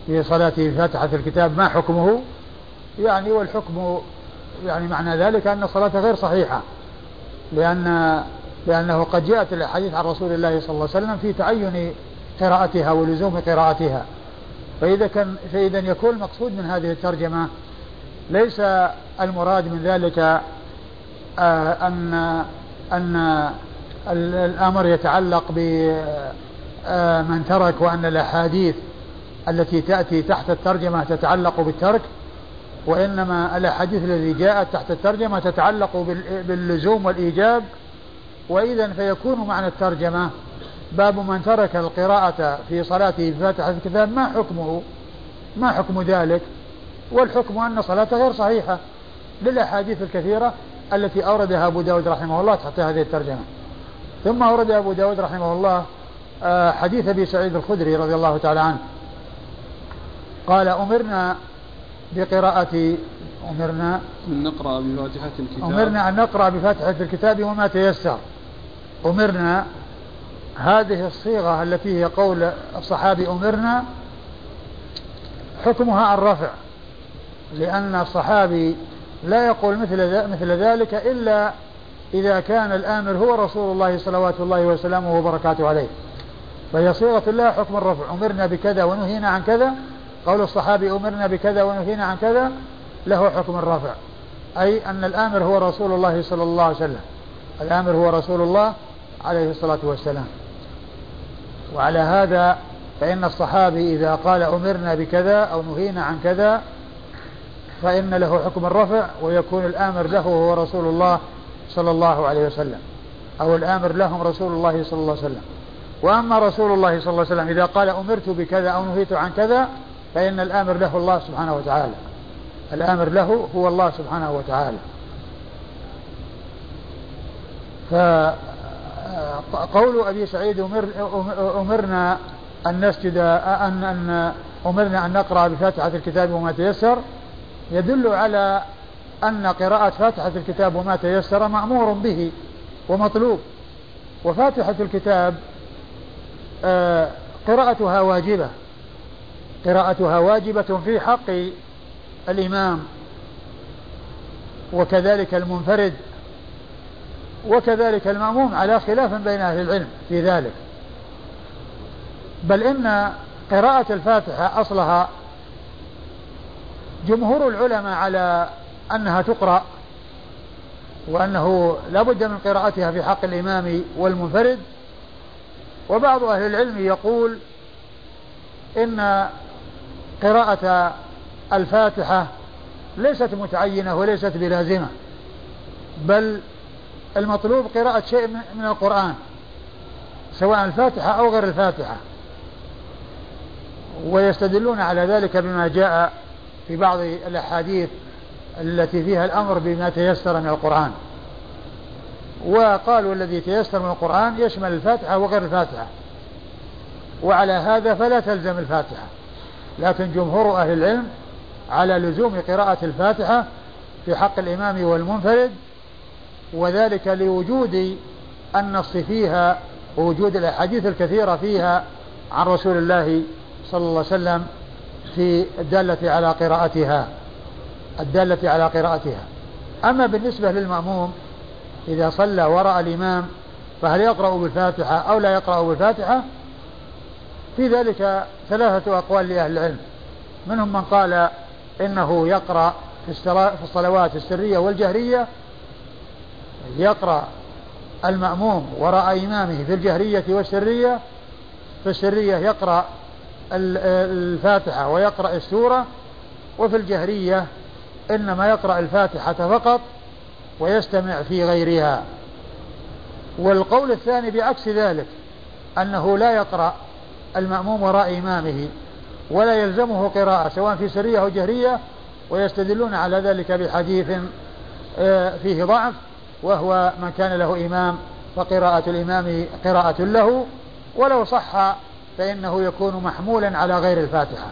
في صلاته فاتحة الكتاب ما حكمه؟ يعني والحكم يعني معنى ذلك أن الصلاة غير صحيحة لأن لأنه قد جاءت الأحاديث عن رسول الله صلى الله عليه وسلم في تعين قراءتها ولزوم قراءتها. فإذا كان فإذا يكون المقصود من هذه الترجمة ليس المراد من ذلك أن أن الأمر يتعلق بمن آه، ترك وأن الأحاديث التي تأتي تحت الترجمة تتعلق بالترك وإنما الأحاديث التي جاءت تحت الترجمة تتعلق باللزوم والإيجاب. وإذا فيكون معنى الترجمة باب من ترك القراءة في صلاته بفاتحة الكتاب ما حكمه؟ ما حكم ذلك؟ والحكم أن صلاته غير صحيحة. للأحاديث الكثيرة التي أوردها أبو داود رحمه الله تحت هذه الترجمة. ثم أورد أبو داود رحمه الله آه، حديث أبي سعيد الخدري رضي الله تعالى عنه. قال أمرنا بقراءة أمرنا أن نقرأ بفاتحة الكتاب. أمرنا أن نقرأ بفاتحة الكتاب وما تيسر. أمرنا هذه الصيغة التي هي قول الصحابي أمرنا حكمها الرفع لأن الصحابي لا يقول مثل مثل ذلك إلا إذا كان الآمر هو رسول الله صلوات الله وسلامه وبركاته عليه. فهي صيغة الله حكم الرفع. أمرنا بكذا ونهينا عن كذا. قول الصحابي أمرنا بكذا ونهينا عن كذا. له حكم الرفع. أي أن الآمر هو رسول الله صلى الله عليه وسلم. الآمر هو رسول الله عليه الصلاة والسلام. وعلى هذا فإن الصحابي إذا قال أمرنا بكذا أو نهينا عن كذا فإن له حكم الرفع ويكون الآمر له هو رسول الله صلى الله عليه وسلم. أو الآمر لهم رسول الله صلى الله عليه وسلم. وأما رسول الله صلى الله عليه وسلم إذا قال أمرت بكذا أو نهيت عن كذا فإن الآمر له الله سبحانه وتعالى. الآمر له هو الله سبحانه وتعالى. فقول أبي سعيد أمر أمرنا أن نسجد أن أن أمرنا أن نقرأ بفاتحة الكتاب وما تيسر. يدل على أن قراءة فاتحة الكتاب وما تيسر مأمور به ومطلوب. وفاتحة الكتاب آه، قراءتها واجبة. قراءتها واجبة في حق الإمام وكذلك المنفرد وكذلك المأموم على خلاف بين أهل العلم في ذلك. بل إن قراءة الفاتحة أصلها جمهور العلماء على أنها تقرأ وأنه لا بد من قراءتها في حق الإمام والمنفرد. وبعض أهل العلم يقول إن قراءة الفاتحة ليست متعينة وليست بلازمة بل المطلوب قراءة شيء من القرآن سواء الفاتحة أو غير الفاتحة. ويستدلون على ذلك بما جاء في بعض الأحاديث التي فيها الأمر بما تيسر من القرآن. وقالوا الذي تيسر من القرآن يشمل الفاتحة وغير الفاتحة. وعلى هذا فلا تلزم الفاتحة. لكن جمهور أهل العلم على لزوم قراءة الفاتحة في حق الإمام والمنفرد وذلك لوجود النص فيها ووجود الأحاديث الكثيرة فيها عن رسول الله صلى الله عليه وسلم في الدالة على قراءتها الدالة على قراءتها. أما بالنسبة للمأموم إذا صلى وراء الإمام فهل يقرأ بالفاتحة أو لا يقرأ بالفاتحة؟ في ذلك ثلاثة أقوال لأهل العلم. منهم من قال إنه يقرأ في الصلوات السرية والجهرية يقرأ المأموم وراء إمامه في الجهرية والسرية في السرية يقرأ الفاتحة ويقرأ السورة وفي الجهرية إنما يقرأ الفاتحة فقط ويستمع في غيرها. والقول الثاني بعكس ذلك أنه لا يقرأ المأموم وراء إمامه ولا يلزمه قراءة سواء في سرية أو جهرية ويستدلون على ذلك بحديث آه، فيه ضعف وهو من كان له إمام فقراءة الإمام قراءة له ولو صح فإنه يكون محمولا على غير الفاتحة.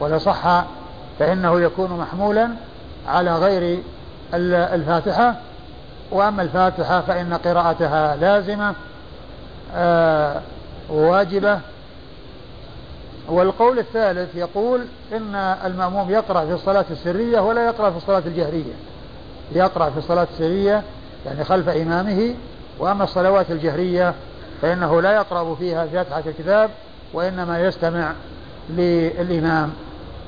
ولو صح فإنه يكون محمولا على غير الفاتحة. وأما الفاتحة فإن قراءتها لازمة آه واجبة. والقول الثالث يقول إن المأموم يقرأ في الصلاة السرية ولا يقرأ في الصلاة الجهرية. يقرأ في الصلاة السرية يعني خلف إمامه. وأما الصلوات الجهرية فإنه لا يقرأ فيها فاتحة الكتاب وإنما يستمع للإمام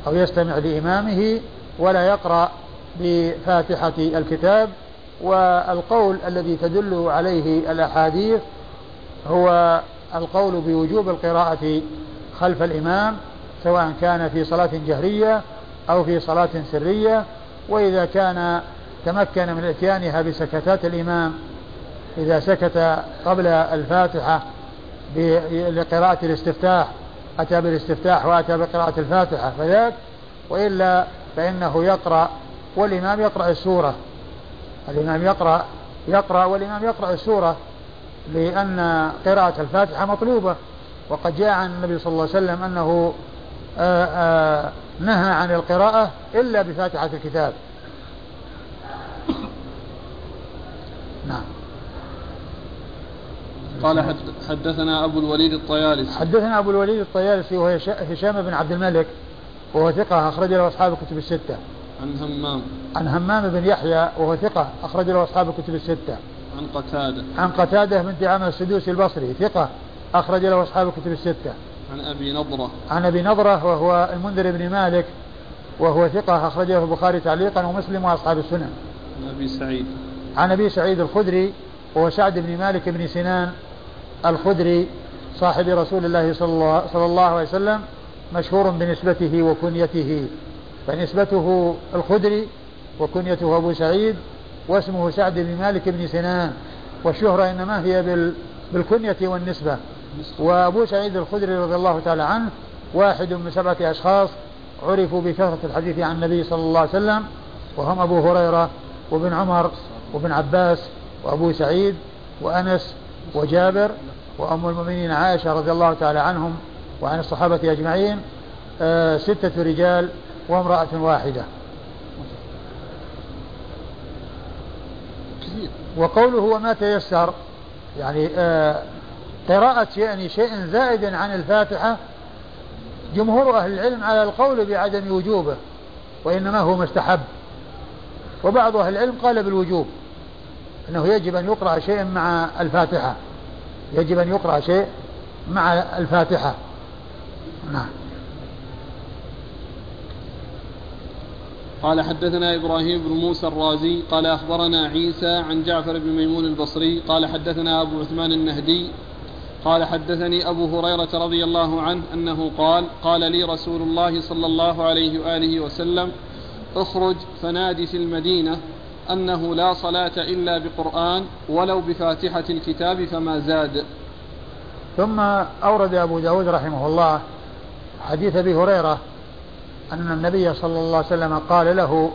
أو يستمع لإمامه ولا يقرأ بفاتحة الكتاب والقول الذي تدل عليه الأحاديث هو القول بوجوب القراءة خلف الإمام سواء كان في صلاة جهرية أو في صلاة سرية وإذا كان تمكن من إتيانها بسكتات الإمام إذا سكت قبل الفاتحة لقراءة الاستفتاح أتى بالاستفتاح وأتى بقراءة الفاتحة فذاك؟ وإلا فإنه يقرأ والإمام يقرأ السورة. الإمام يقرأ يقرأ والإمام يقرأ السورة لأن قراءة الفاتحة مطلوبة. وقد جاء عن النبي صلى الله عليه وسلم أنه آآ آآ نهى عن القراءة إلا بفاتحة الكتاب. نعم. قال حدثنا أبو الوليد الطيالسي. حدثنا أبو الوليد الطيالسي وهو هشام بن عبد الملك وهو ثقة أخرج له أصحاب الكتب الستة. عن همام. عن همام بن يحيى وهو ثقة أخرج له أصحاب الكتب الستة. عن قتادة. عن قتادة بن دعامة السدوسي البصري ثقة أخرج له أصحاب الكتب الستة. عن أبي نضرة. عن أبي نضرة وهو المنذر بن مالك وهو ثقة أخرجه البخاري تعليقا ومسلم وأصحاب السنن. عن أبي سعيد. عن أبي سعيد الخدري وهو سعد بن مالك بن سنان الخدري صاحب رسول الله صلى الله, عليه وسلم مشهور بنسبته وكنيته. فنسبته الخدري وكنيته أبو سعيد واسمه سعد بن مالك بن سنان. والشهرة إنما هي بالكنية والنسبة. وأبو سعيد الخدري رضي الله تعالى عنه واحد من سبعة أشخاص عرفوا بكثرة الحديث عن النبي صلى الله عليه وسلم وهم أبو هريرة وابن عمر وابن عباس وأبو سعيد وأنس وجابر وأم المؤمنين عائشة رضي الله تعالى عنهم وعن الصحابة أجمعين آه ستة رجال وامرأة واحدة. وقوله وما تيسر يعني آه قراءة يعني شيء زائد عن الفاتحة جمهور أهل العلم على القول بعدم وجوبه وإنما هو مستحب وبعض أهل العلم قال بالوجوب. أنه يجب أن يقرأ شيء مع الفاتحة. يجب أن يقرأ شيء مع الفاتحة. نعم. قال حدثنا إبراهيم بن موسى الرازي قال أخبرنا عيسى عن جعفر بن ميمون البصري قال حدثنا أبو عثمان النهدي قال حدثني أبو هريرة رضي الله عنه أنه قال قال لي رسول الله صلى الله عليه وآله وسلم اخرج فنادي في المدينة. أنه لا صلاة إلا بقرآن ولو بفاتحة الكتاب فما زاد. ثم أورد أبو داود رحمه الله حديث أبي هريرة أن النبي صلى الله عليه وسلم قال له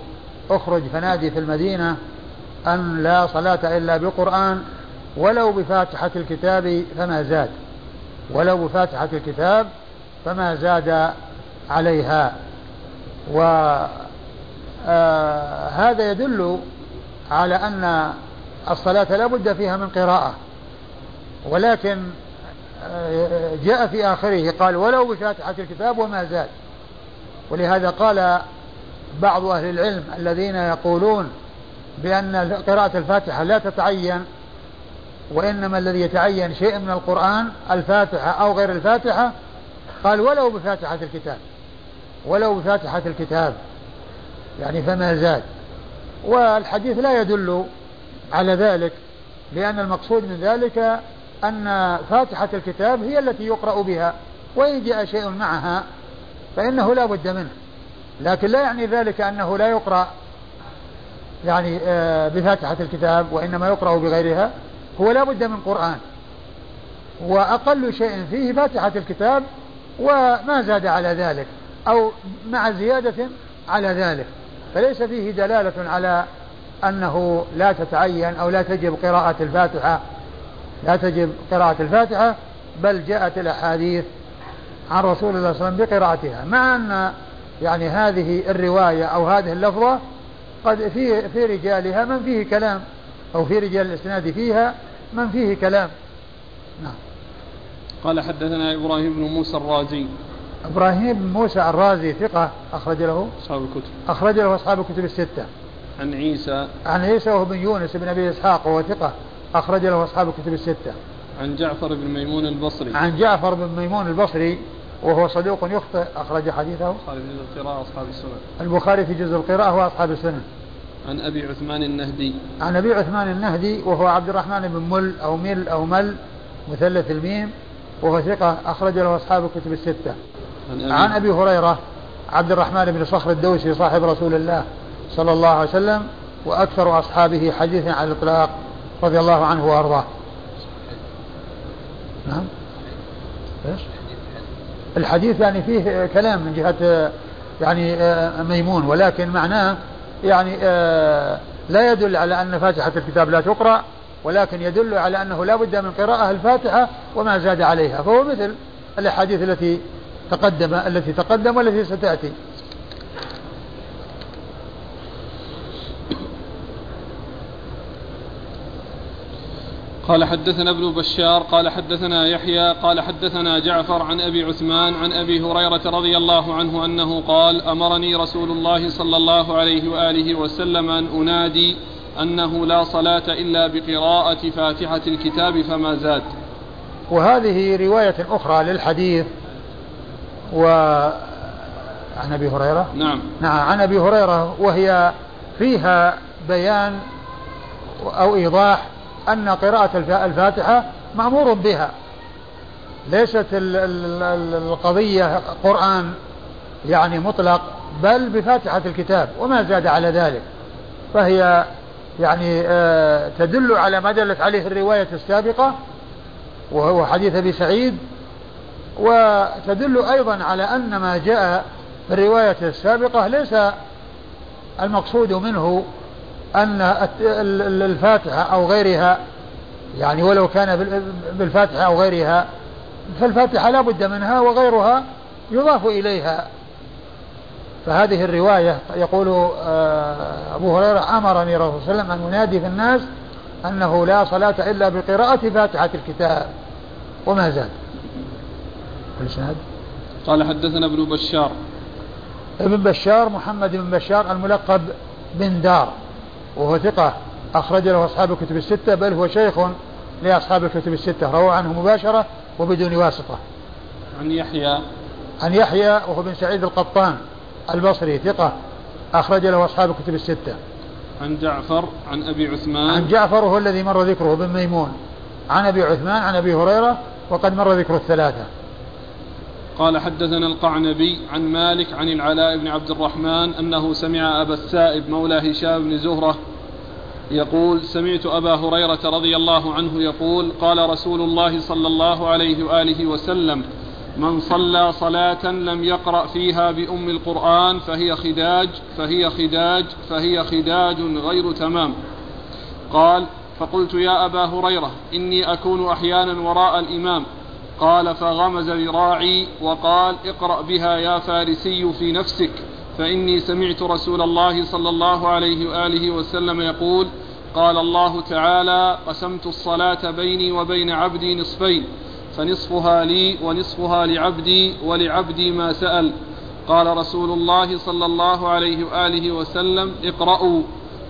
اخرج فنادي في المدينة أن لا صلاة إلا بقرآن ولو بفاتحة الكتاب فما زاد. ولو بفاتحة الكتاب فما زاد عليها. وهذا آه يدل على أن الصلاة لا بد فيها من قراءة. ولكن آه، جاء في آخره قال ولو بفاتحة الكتاب وما زاد. ولهذا قال بعض أهل العلم الذين يقولون بأن قراءة الفاتحة لا تتعين وإنما الذي يتعين شيء من القرآن الفاتحة أو غير الفاتحة قال ولو بفاتحة الكتاب. ولو بفاتحة الكتاب يعني فما زاد. والحديث لا يدل على ذلك لأن المقصود من ذلك أن فاتحة الكتاب هي التي يقرأ بها وإن جاء شيء معها فإنه لا بد منه. لكن لا يعني ذلك أنه لا يقرأ يعني آه، بفاتحة الكتاب وإنما يقرأ بغيرها. هو لا بد من قرآن. وأقل شيء فيه فاتحة الكتاب وما زاد على ذلك أو مع زيادة على ذلك. فليس فيه دلالة على أنه لا تتعين أو لا تجب قراءة الفاتحة. لا تجب قراءة الفاتحة بل جاءت الأحاديث عن رسول الله صلى الله عليه وسلم بقراءتها. مع أن يعني هذه الرواية أو هذه اللفظة قد في في رجالها من فيه كلام أو في رجال الإسناد فيها من فيه كلام. نعم. قال حدثنا إبراهيم بن موسى الرازي. إبراهيم بن موسى الرازي ثقة أخرج له؟ أصحاب الكتب. أخرج له أصحاب الكتب الستة. عن عيسى. عن عيسى وهو بن يونس بن أبي إسحاق وهو ثقة أخرج له أصحاب الكتب الستة. عن جعفر بن ميمون البصري. عن جعفر بن ميمون البصري وهو صدوق يخطئ أخرج حديثه. قال في جزء القراءة أصحاب السنن. البخاري في جزء القراءة وأصحاب السنن. عن أبي عثمان النهدي. عن أبي عثمان النهدي وهو عبد الرحمن بن مل أو مل أو مل مثلث الميم وهو ثقة أخرج له أصحاب الكتب الستة. عن أبي, هريرة عبد الرحمن بن صخر الدوسي صاحب رسول الله صلى الله عليه وسلم وأكثر أصحابه حديثا على الإطلاق رضي الله عنه وأرضاه نعم إيش؟ الحديث يعني فيه كلام من جهة يعني ميمون ولكن معناه يعني آه، لا يدل على أن فاتحة الكتاب لا تقرأ ولكن يدل على أنه لا بد من قراءة الفاتحة وما زاد عليها فهو مثل الأحاديث التي تقدم التي تقدم والتي ستأتي قال حدثنا ابن بشار قال حدثنا يحيى قال حدثنا جعفر عن أبي عثمان عن أبي هريرة رضي الله عنه أنه قال أمرني رسول الله صلى الله عليه وآله وسلم أن أنادي أنه لا صلاة إلا بقراءة فاتحة الكتاب فما زاد. وهذه رواية أخرى للحديث و عن أبي هريرة؟ نعم. نعم عن أبي هريرة وهي فيها بيان أو إيضاح أن قراءة الفاتحة مأمور بها. ليست القضية قرآن يعني مطلق بل بفاتحة الكتاب وما زاد على ذلك. فهي يعني آه، تدل على ما دلت عليه الرواية السابقة وهو حديث أبي سعيد وتدل أيضا على أن ما جاء في الرواية السابقة ليس المقصود منه أن الفاتحة أو غيرها يعني ولو كان بالفاتحة أو غيرها فالفاتحة لا بد منها وغيرها يضاف إليها. فهذه الرواية يقول آه، أبو هريرة أمرني رسول الله صلى الله عليه وسلم أن ينادي في الناس أنه لا صلاة إلا بقراءة فاتحة الكتاب وما زاد. الإسناد قال حدثنا ابن بشار. ابن بشار محمد بن بشار الملقب بن دار وهو ثقة أخرج له أصحاب الكتب الستة بل هو شيخ لأصحاب الكتب الستة روى عنه مباشرة وبدون واسطة. عن يحيى. عن يحيى وهو بن سعيد القطان البصري ثقة أخرج له أصحاب الكتب الستة. عن جعفر عن أبي عثمان. عن جعفر وهو الذي مر ذكره بن ميمون. عن أبي عثمان عن أبي هريرة وقد مر ذكر الثلاثة. قال حدثنا القعنبي عن مالك عن العلاء بن عبد الرحمن أنه سمع أبا السائب مولى هشام بن زهرة يقول سمعت أبا هريرة رضي الله عنه يقول قال رسول الله صلى الله عليه وآله وسلم من صلى صلاة لم يقرأ فيها بأم القرآن فهي خداج فهي خداج فهي خداج غير تمام. قال فقلت يا أبا هريرة إني أكون أحيانا وراء الإمام. قال فغمز ذراعي وقال اقرأ بها يا فارسي في نفسك فإني سمعت رسول الله صلى الله عليه وآله وسلم يقول قال الله تعالى قسمت الصلاة بيني وبين عبدي نصفين فنصفها لي ونصفها لعبدي ولعبدي ما سأل. قال رسول الله صلى الله عليه وآله وسلم اقرأوا.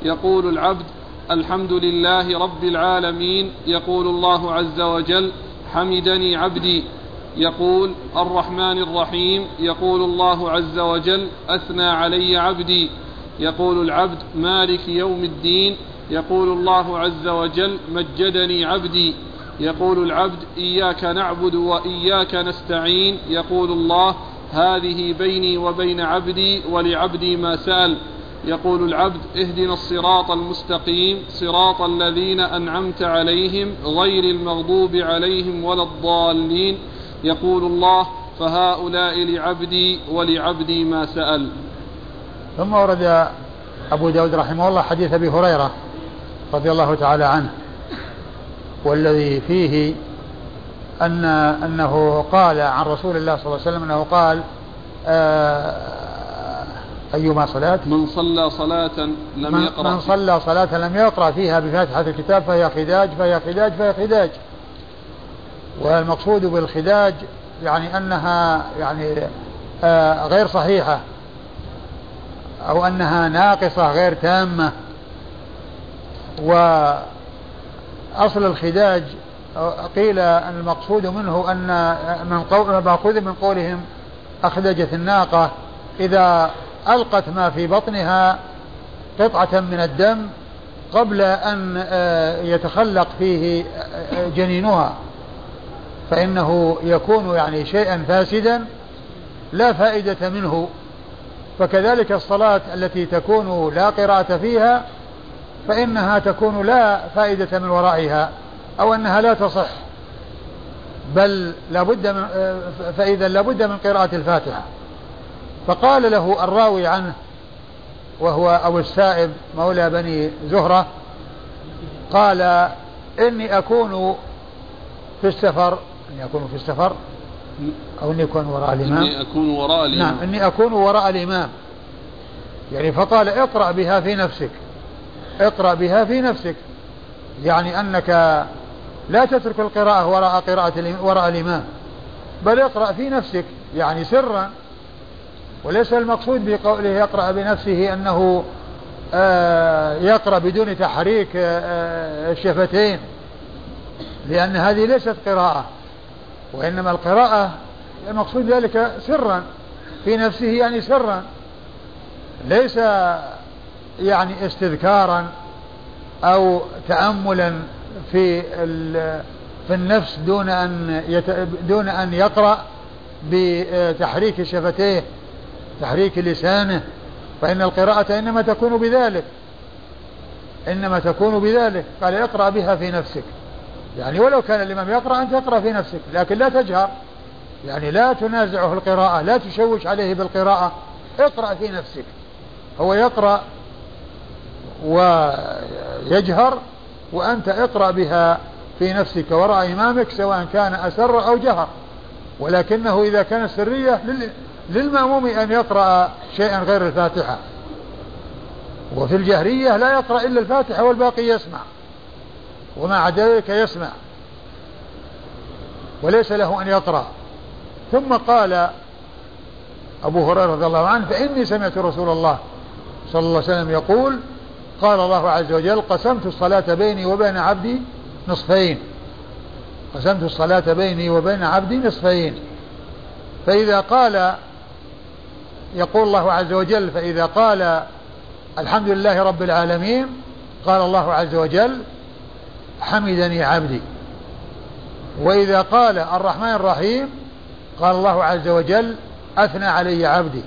يقول العبد الحمد لله رب العالمين يقول الله عز وجل حمدني عبدي. يقول الرحمن الرحيم. يقول الله عز وجل أثنى علي عبدي. يقول العبد مالك يوم الدين. يقول الله عز وجل مجدني عبدي. يقول العبد إياك نعبد وإياك نستعين. يقول الله هذه بيني وبين عبدي ولعبدي ما سأل. يقول العبد اهدنا الصراط المستقيم صراط الذين أنعمت عليهم غير المغضوب عليهم ولا الضالين. يقول الله فهؤلاء لعبدي ولعبدي ما سأل. ثم ورد أبو داود رحمه الله حديث أبي هريرة رضي الله تعالى عنه والذي فيه أن أنه قال عن رسول الله صلى الله عليه وسلم أنه قال آه أيما صلاة من صلى صلاة لم من, يقرأ من صلى صلاة لم يقرأ فيها بفاتحة الكتاب فهي خداج فهي خداج فهي خداج. والمقصود بالخداج يعني أنها يعني آه غير صحيحة أو أنها ناقصة غير تامة. وأصل الخداج قيل أن المقصود منه أن من قول من قولهم أخدجت الناقة. إذا ألقت ما في بطنها قطعة من الدم قبل أن آه، يتخلق فيه آه، جنينها. فإنه يكون يعني شيئا فاسدا لا فائدة منه. فكذلك الصلاة التي تكون لا قراءة فيها فإنها تكون لا فائدة من ورائها أو أنها لا تصح. بل لابد من آه، فإذا لابد من قراءة الفاتحة. فقال له الراوي عنه وهو أبو السائب مولى بني زهرة قال إني أكون في السفر إني أكون في السفر أو إني أكون وراء الإمام. إني أكون وراء الإمام. نعم إني أكون وراء الإمام. يعني فقال اقرأ بها في نفسك اقرأ بها في نفسك. يعني أنك لا تترك القراءة وراء قراءة وراء الإمام بل اقرأ في نفسك. يعني سرا وليس المقصود بقوله يقرأ بنفسه أنه آه، يقرأ بدون تحريك آه، آه، الشفتين لأن هذه ليست قراءة وإنما القراءة المقصود ذلك سرا في نفسه يعني سرا ليس يعني استذكارا أو تأملا في في النفس دون أن. دون أن يقرأ بتحريك شفتيه تحريك لسانه فإن القراءة إنما تكون بذلك. إنما تكون بذلك. قال اقرأ بها في نفسك. يعني ولو كان الإمام يقرأ أنت اقرأ في نفسك لكن لا تجهر. يعني لا تنازعه القراءة لا تشوش عليه بالقراءة. اقرأ في نفسك. هو يقرأ ويجهر وأنت اقرأ بها في نفسك وراء إمامك سواء كان أسر أو جهر. ولكنه إذا كان سرية للمأموم أن يقرأ شيئا غير الفاتحة. وفي الجهرية لا يقرأ إلا الفاتحة والباقي يسمع. وما عدا ذلك يسمع. وليس له أن يقرأ. ثم قال أبو هريرة رضي الله عنه فإني سمعت رسول الله صلى الله عليه وسلم يقول قال الله عز وجل قسمت الصلاة بيني وبين عبدي نصفين. قسمت الصلاة بيني وبين عبدي نصفين. فإذا قال يقول الله عز وجل فإذا قال الحمد لله رب العالمين قال الله عز وجل حمدني عبدي. وإذا قال الرحمن الرحيم قال الله عز وجل أثنى علي عبدي.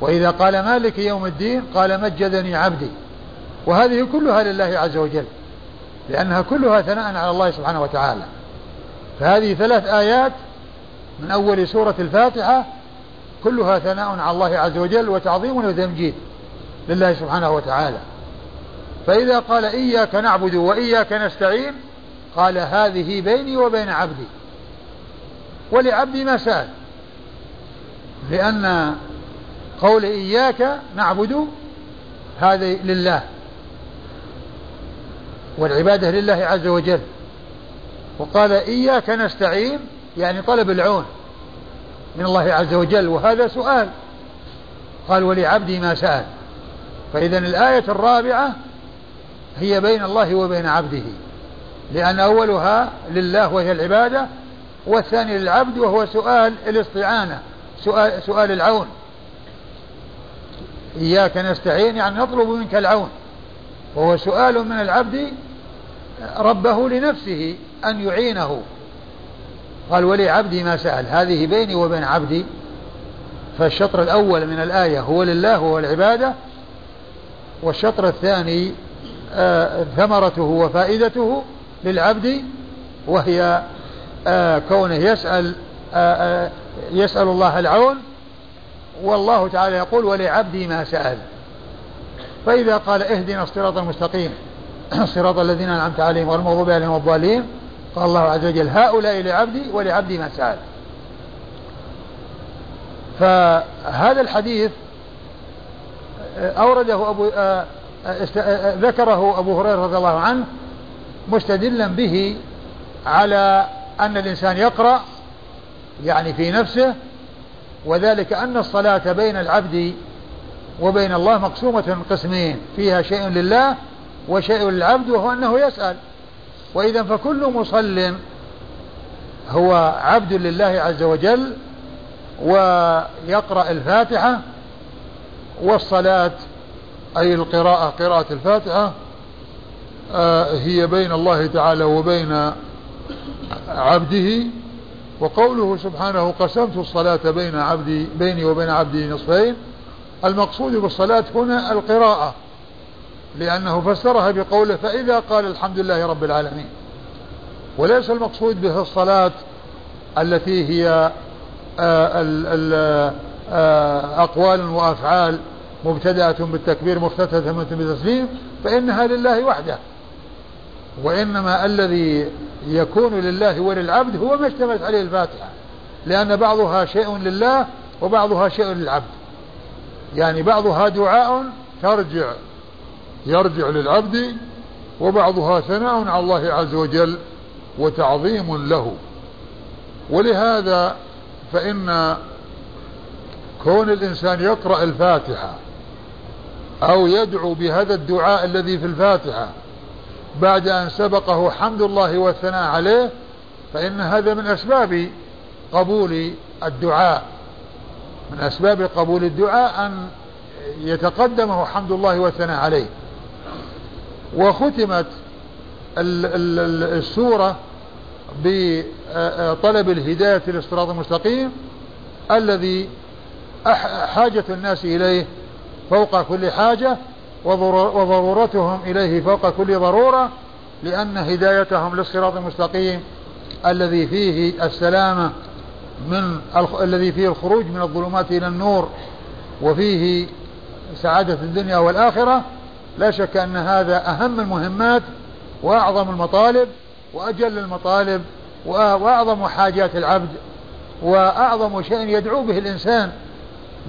وإذا قال مالك يوم الدين قال مجدني عبدي. وهذه كلها لله عز وجل لأنها كلها ثناء على الله سبحانه وتعالى. فهذه ثلاث آيات من أول سورة الفاتحة كلها ثناء على الله عز وجل وتعظيم وتمجيد لله سبحانه وتعالى. فإذا قال إياك نعبد وإياك نستعين قال هذه بيني وبين عبدي. ولعبدي ما سأل. لأن قول إياك نعبد هذا لله. والعبادة لله عز وجل. وقال إياك نستعين يعني طلب العون. من الله عز وجل وهذا سؤال. قال ولعبدي ما سأل. فإذا الآية الرابعة هي بين الله وبين عبده لأن أولها لله وهي العبادة والثاني للعبد وهو سؤال الاستعانة سؤال, سؤال العون. إياك نستعين يعني نطلب منك العون. وهو سؤال من العبد ربه لنفسه أن يعينه. قال ولي عبدي ما سأل. هذه بيني وبين عبدي. فالشطر الأول من الآية هو لله وهو العبادة والشطر الثاني آه، ثمرته وفائدته للعبد وهي آه، كونه يسأل آه، يسأل الله العون. والله تعالى يقول ولعبدي ما سأل. فإذا قال اهدنا الصراط المستقيم صراط الذين أنعمت عليهم والمغضوب عليهم الضالين. قال الله عز وجل هؤلاء لعبدي ولعبدي ما سأل. فهذا الحديث أورده أبو ذكره أبو هريرة رضي الله عنه مستدلا به على أن الإنسان يقرأ يعني في نفسه وذلك أن الصلاة بين العبد وبين الله مقسومة قسمين فيها شيء لله وشيء للعبد وهو أنه يسأل. وإذا فكل مصل هو عبد لله عز وجل ويقرأ الفاتحة والصلاة أي القراءة قراءة الفاتحة آه، هي بين الله تعالى وبين عبده. وقوله سبحانه قسمت الصلاة بين عبدي بيني وبين عبدي نصفين. المقصود بالصلاة هنا القراءة. لأنه فسرها بقوله فإذا قال الحمد لله رب العالمين. وليس المقصود به الصلاة التي هي آه، آه، أقوال وأفعال مبتدأة بالتكبير مفتتحة بالتسليم فإنها لله وحده. وإنما الذي يكون لله وللعبد هو ما اشتملت عليه الفاتحة. لأن بعضها شيء لله وبعضها شيء للعبد. يعني بعضها دعاء ترجع. يرجع للعبد وبعضها ثناء على الله عز وجل وتعظيم له. ولهذا فإن كون الإنسان يقرأ الفاتحة أو يدعو بهذا الدعاء الذي في الفاتحة بعد أن سبقه حمد الله والثناء عليه فإن هذا من أسباب قبول الدعاء. من أسباب قبول الدعاء أن يتقدمه حمد الله والثناء عليه. وختمت السورة بطلب الهداية للصراط المستقيم الذي حاجة الناس إليه فوق كل حاجة وضرورتهم إليه فوق كل ضرورة لأن هدايتهم للصراط المستقيم الذي فيه السلامة من الذي فيه الخروج من الظلمات إلى النور وفيه سعادة الدنيا والآخرة لا شك أن هذا أهم المهمات وأعظم المطالب وأجل المطالب وأعظم حاجات العبد وأعظم شيء يدعو به الإنسان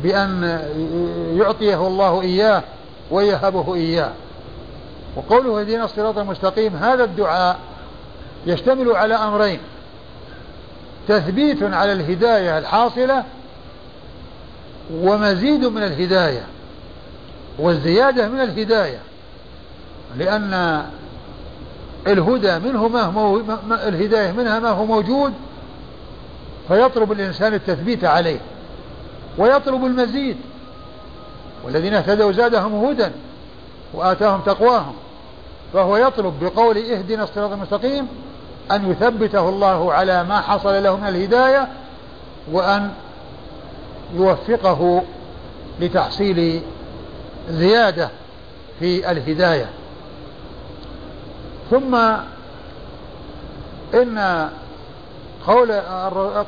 بأن يعطيه الله إياه ويهبه إياه. وقوله اهدنا الصراط المستقيم هذا الدعاء يشتمل على أمرين تثبيت على الهداية الحاصلة ومزيد من الهداية. والزيادة من الهداية لأن الهدى منه ما هو الهداية منها ما هو موجود فيطلب الإنسان التثبيت عليه ويطلب المزيد. والذين اهتدوا زادهم هدى وآتاهم تقواهم فهو يطلب بقول اهدنا الصراط المستقيم أن يثبته الله على ما حصل له من الهداية وأن يوفقه لتحصيل زيادة في الهداية. ثم إن قول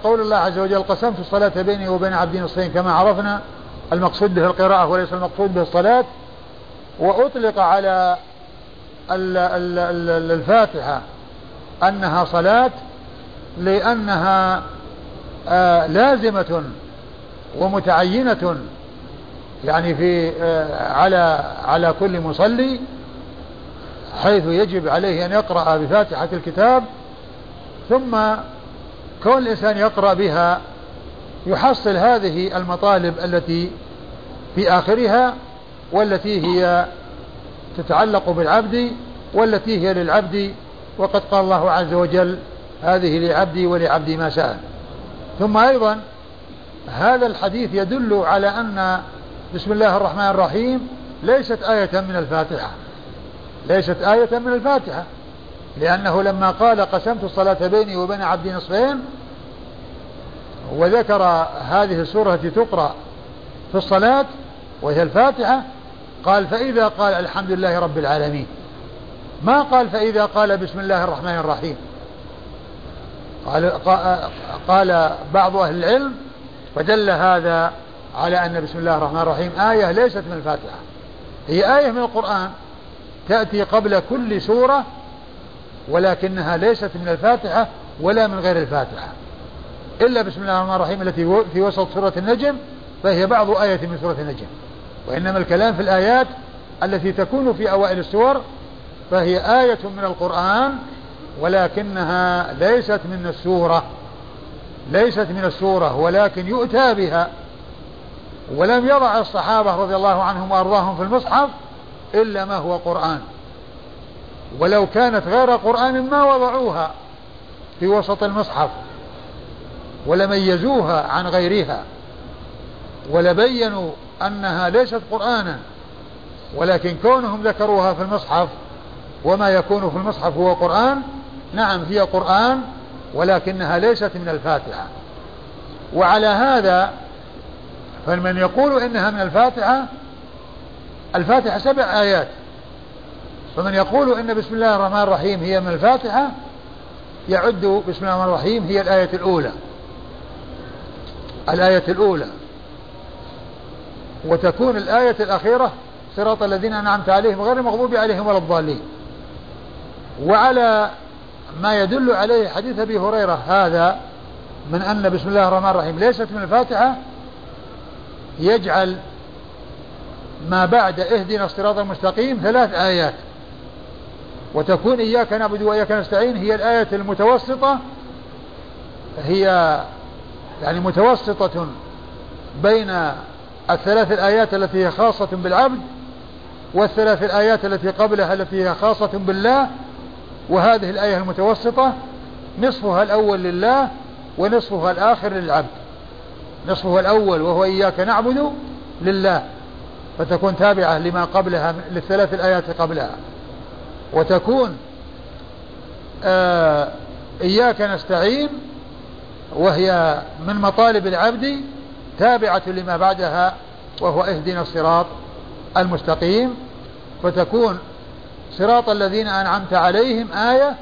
قول الله عز وجل قسمت الصلاة بيني وبين عبدي نصفين كما عرفنا المقصود به القراءة وليس المقصود به الصلاة. وأطلق على الفاتحة أنها صلاة لأنها آه، لازمة ومتعينة يعني في آه، على على كل مصلي حيث يجب عليه أن يقرأ بفاتحة الكتاب ثم كون الإنسان يقرأ بها يحصل هذه المطالب التي في آخرها والتي هي تتعلق بالعبد والتي هي للعبد وقد قال الله عز وجل هذه لعبدي ولعبدي ما سأل ثم أيضا هذا الحديث يدل على أن بسم الله الرحمن الرحيم. ليست آية من الفاتحة. ليست آية من الفاتحة. لأنه لما قال قسمت الصلاة بيني وبين عبدي نصفين وذكر هذه السورة التي تقرأ في الصلاة وهي الفاتحة قال فإذا قال الحمد لله رب العالمين. ما قال فإذا قال بسم الله الرحمن الرحيم؟ قال, قال بعض أهل العلم فدل هذا على أن بسم الله الرحمن الرحيم آية ليست من الفاتحة. هي آية من القرآن تأتي قبل كل سورة ولكنها ليست من الفاتحة ولا من غير الفاتحة. إلا بسم الله الرحمن الرحيم التي في وسط سورة النجم فهي بعض آية من سورة النجم. وإنما الكلام في الآيات التي تكون في أوائل السور فهي آية من القرآن ولكنها ليست من السورة. ليست من السورة ولكن يؤتى بها ولم يضع الصحابة رضي الله عنهم وأرضاهم في المصحف إلا ما هو قرآن. ولو كانت غير قرآن ما وضعوها في وسط المصحف ولميزوها عن غيرها ولبينوا أنها ليست قرآنا ولكن كونهم ذكروها في المصحف وما يكون في المصحف هو قرآن نعم هي قرآن ولكنها ليست من الفاتحة. وعلى هذا فمن يقول إنها من الفاتحة الفاتحة سبع آيات. فمن يقول إن بسم الله الرحمن الرحيم هي من الفاتحة يعد بسم الله الرحمن الرحيم هي الآية الأولى. الآية الأولى. وتكون الآية الأخيرة صراط الذين أنعمت عليهم غير المغضوب عليهم ولا الضالين. وعلى ما يدل عليه حديث أبي هريرة هذا من أن بسم الله الرحمن الرحيم ليست من الفاتحة يجعل ما بعد اهدنا الصراط المستقيم ثلاث آيات. وتكون إياك نعبد وإياك نستعين هي الآية المتوسطة هي يعني متوسطة بين الثلاث الآيات التي هي خاصة بالعبد والثلاث الآيات التي قبلها التي هي خاصة بالله وهذه الآية المتوسطة نصفها الأول لله ونصفها الآخر للعبد. نصفها الأول وهو إياك نعبد لله فتكون تابعة لما قبلها للثلاث الآيات قبلها. وتكون آه إياك نستعين وهي من مطالب العبد تابعة لما بعدها وهو اهدنا الصراط المستقيم. فتكون صراط الذين أنعمت عليهم آية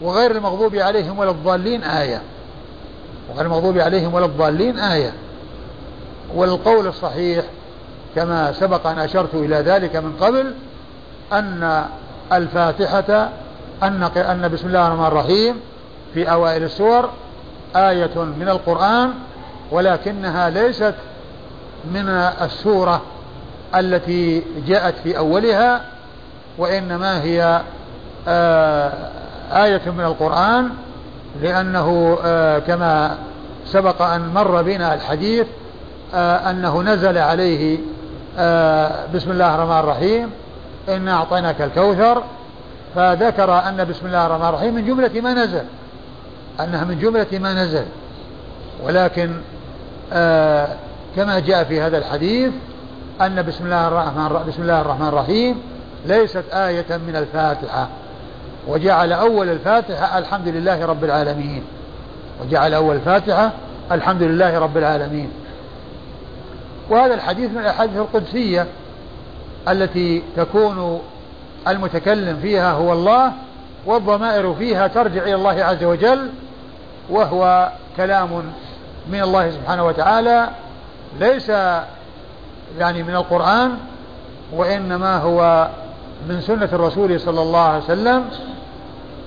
وغير المغضوب عليهم ولا الضالين آية. وغير المغضوب عليهم ولا الضالين؟ آية. والقول الصحيح كما سبق أن أشرت إلى ذلك من قبل أن الفاتحة أن أن بسم الله الرحمن الرحيم في أوائل السور آية من القرآن ولكنها ليست من السورة التي جاءت في أولها وإنما هي آه آية من القرآن لأنه آه كما سبق أن مر بنا الحديث آه أنه نزل عليه آه بسم الله الرحمن الرحيم إنا أعطيناك الكوثر فذكر أن بسم الله الرحمن الرحيم من جملة ما نزل أنها من جملة ما نزل. ولكن كما جاء في هذا الحديث أن بسم الله الرحمن بسم الله الرحمن الرحيم ليست آية من الفاتحة. وجعل أول الفاتحة الحمد لله رب العالمين. وجعل أول الفاتحة الحمد لله رب العالمين. وهذا الحديث من الأحاديث القدسية التي تكون المتكلم فيها هو الله والضمائر فيها ترجع إلى الله عز وجل وهو كلام من الله سبحانه وتعالى ليس يعني من القرآن وإنما هو من سنة الرسول صلى الله عليه وسلم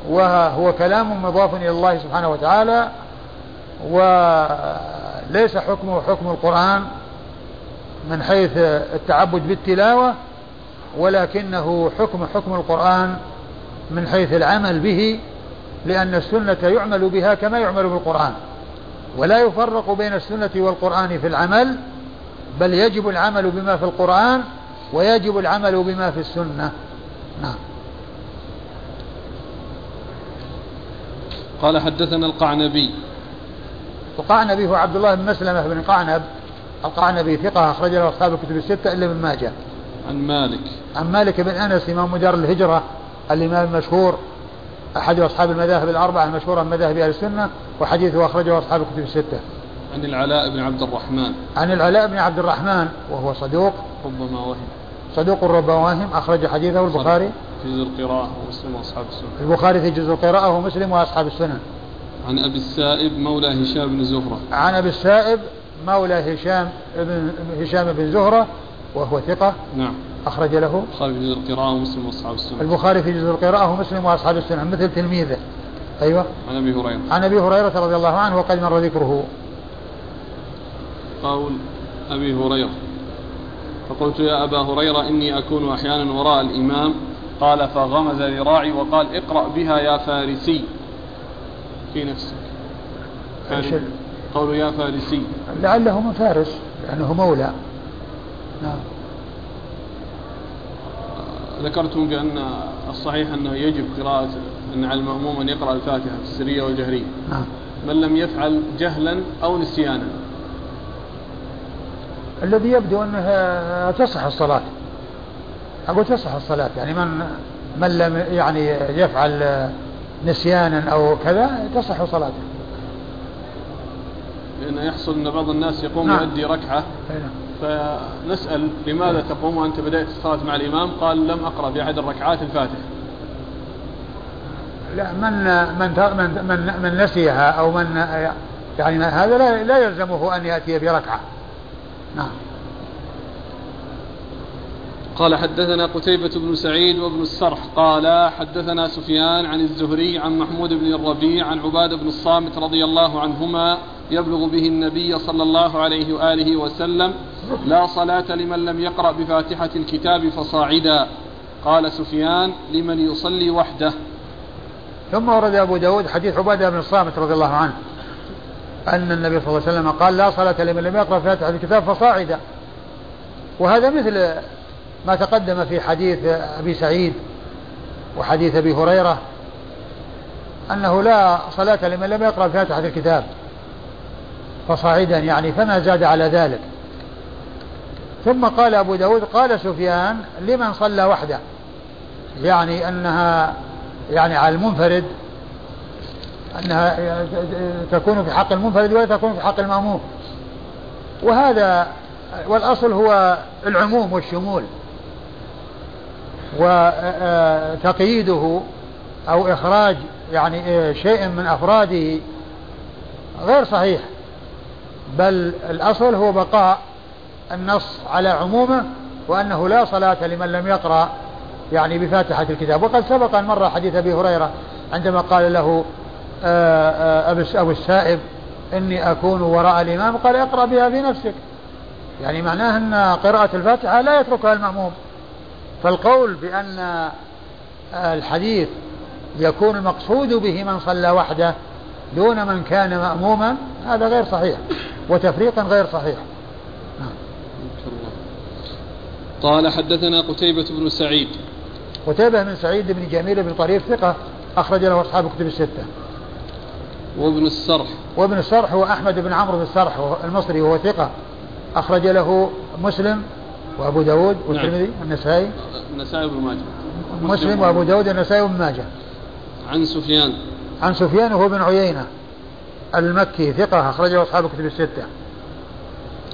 وهو كلام مضاف إلى الله سبحانه وتعالى وليس حكمه حكم القرآن من حيث التعبد بالتلاوة ولكنه حكم حكم القرآن من حيث العمل به لأن السنة يعمل بها كما يعمل بالقرآن. ولا يفرق بين السنة والقرآن في العمل بل يجب العمل بما في القرآن ويجب العمل بما في السنة. نعم. قال حدثنا القعنبي. القعنبي هو عبد الله بن مسلمة بن قعنب. القعنبي ثقة أخرج له أصحاب الكتب الستة إلا من ماجه. عن مالك. عن مالك بن أنس إمام دار الهجرة الإمام المشهور أحد أصحاب المذاهب الأربعة المشهورة من مذاهب أهل السنة وحديثه أخرجه أصحاب الكتب الستة. عن العلاء بن عبد الرحمن. عن العلاء بن عبد الرحمن وهو صدوق. ربما وهم. صدوق رب واهم أخرج حديثه البخاري. في جزء القراءة ومسلم وأصحاب السنن البخاري في جزء القراءة ومسلم وأصحاب السنن عن أبي السائب مولى هشام بن زهرة. عن أبي السائب مولى هشام بن هشام بن زهرة وهو ثقة. نعم. أخرج له. البخاري في جزء القراءة ومسلم وأصحاب السنن البخاري في جزء القراءة ومسلم وأصحاب السنن مثل تلميذه. أيوة. عن أبي هريرة. عن أبي هريرة رضي الله عنه وقد مر ذكره. قول أبي هريرة. فقلت يا أبا هريرة إني أكون أحيانا وراء الإمام. قال فغمز ذراعي وقال اقرأ بها يا فارسي. في نفسك. قول يا فارسي. لعله من فارس لأنه مولى. نعم. ذكرتم بأن الصحيح أنه يجب قراءة أن على المأموم أن يقرأ الفاتحة في السرية والجهرية. نعم. من لم يفعل جهلا أو نسيانا. الذي يبدو أنها تصح الصلاة. أقول تصح الصلاة يعني من من لم يعني يفعل نسيانا أو كذا تصح صلاته. لأن يحصل أن بعض الناس يقوم نعم. يؤدي ركعة. نعم. فنسأل لماذا تقوم وأنت بدأت الصلاة مع الإمام؟ قال لم أقرأ في أحد الركعات الفاتحة. لا من من من من, من نسيها أو من يعني هذا لا, لا يلزمه أن يأتي بركعة. نعم. قال حدثنا قتيبة بن سعيد وابن السرح. قال حدثنا سفيان عن الزهري عن محمود بن الربيع عن عبادة بن الصامت رضي الله عنهما يبلغ به النبي صلى الله عليه وآله وسلم لا صلاة لمن لم يقرأ بفاتحة الكتاب فصاعدا. قال سفيان لمن يصلي وحده. ثم ورد أبو داود حديث عبادة بن الصامت رضي الله عنه. أن النبي صلى الله عليه وسلم قال لا صلاة لمن لم يقرأ فاتحة الكتاب فصاعدا. وهذا مثل ما تقدم في حديث أبي سعيد وحديث أبي هريرة أنه لا صلاة لمن لم يقرأ فاتحة الكتاب فصاعدا يعني فما زاد على ذلك. ثم قال أبو داود قال سفيان لمن صلى وحده؟ يعني أنها يعني على المنفرد أنها تكون في حق المنفرد ولا تكون في حق المأموم. وهذا والأصل هو العموم والشمول. وتقييده أو إخراج يعني شيء من أفراده غير صحيح. بل الأصل هو بقاء النص على عمومه وأنه لا صلاة لمن لم يقرأ يعني بفاتحة الكتاب. وقد سبق أن مر حديث أبي هريرة عندما قال له أبو السائب إني أكون وراء الإمام قال أقرأ بها في نفسك. يعني معناه أن قراءة الفاتحة لا يتركها المأموم. فالقول بأن الحديث يكون المقصود به من صلى وحده دون من كان مأموما هذا غير صحيح وتفريقا غير صحيح. قال حدثنا قتيبة بن سعيد. قتيبة بن سعيد بن جميل بن طريف ثقة أخرج له أصحاب كتب الستة. وابن السرح. وابن السرح هو أحمد بن عمرو بن السرح المصري وهو ثقة. أخرج له مسلم وأبو داود والترمذي نعم. النسائي النسائي وابن ماجه. مسلم وأبو داود النسائي وابن ماجه. عن سفيان. عن سفيان وهو بن عيينة. المكي ثقة أخرجه أصحاب كتب الستة.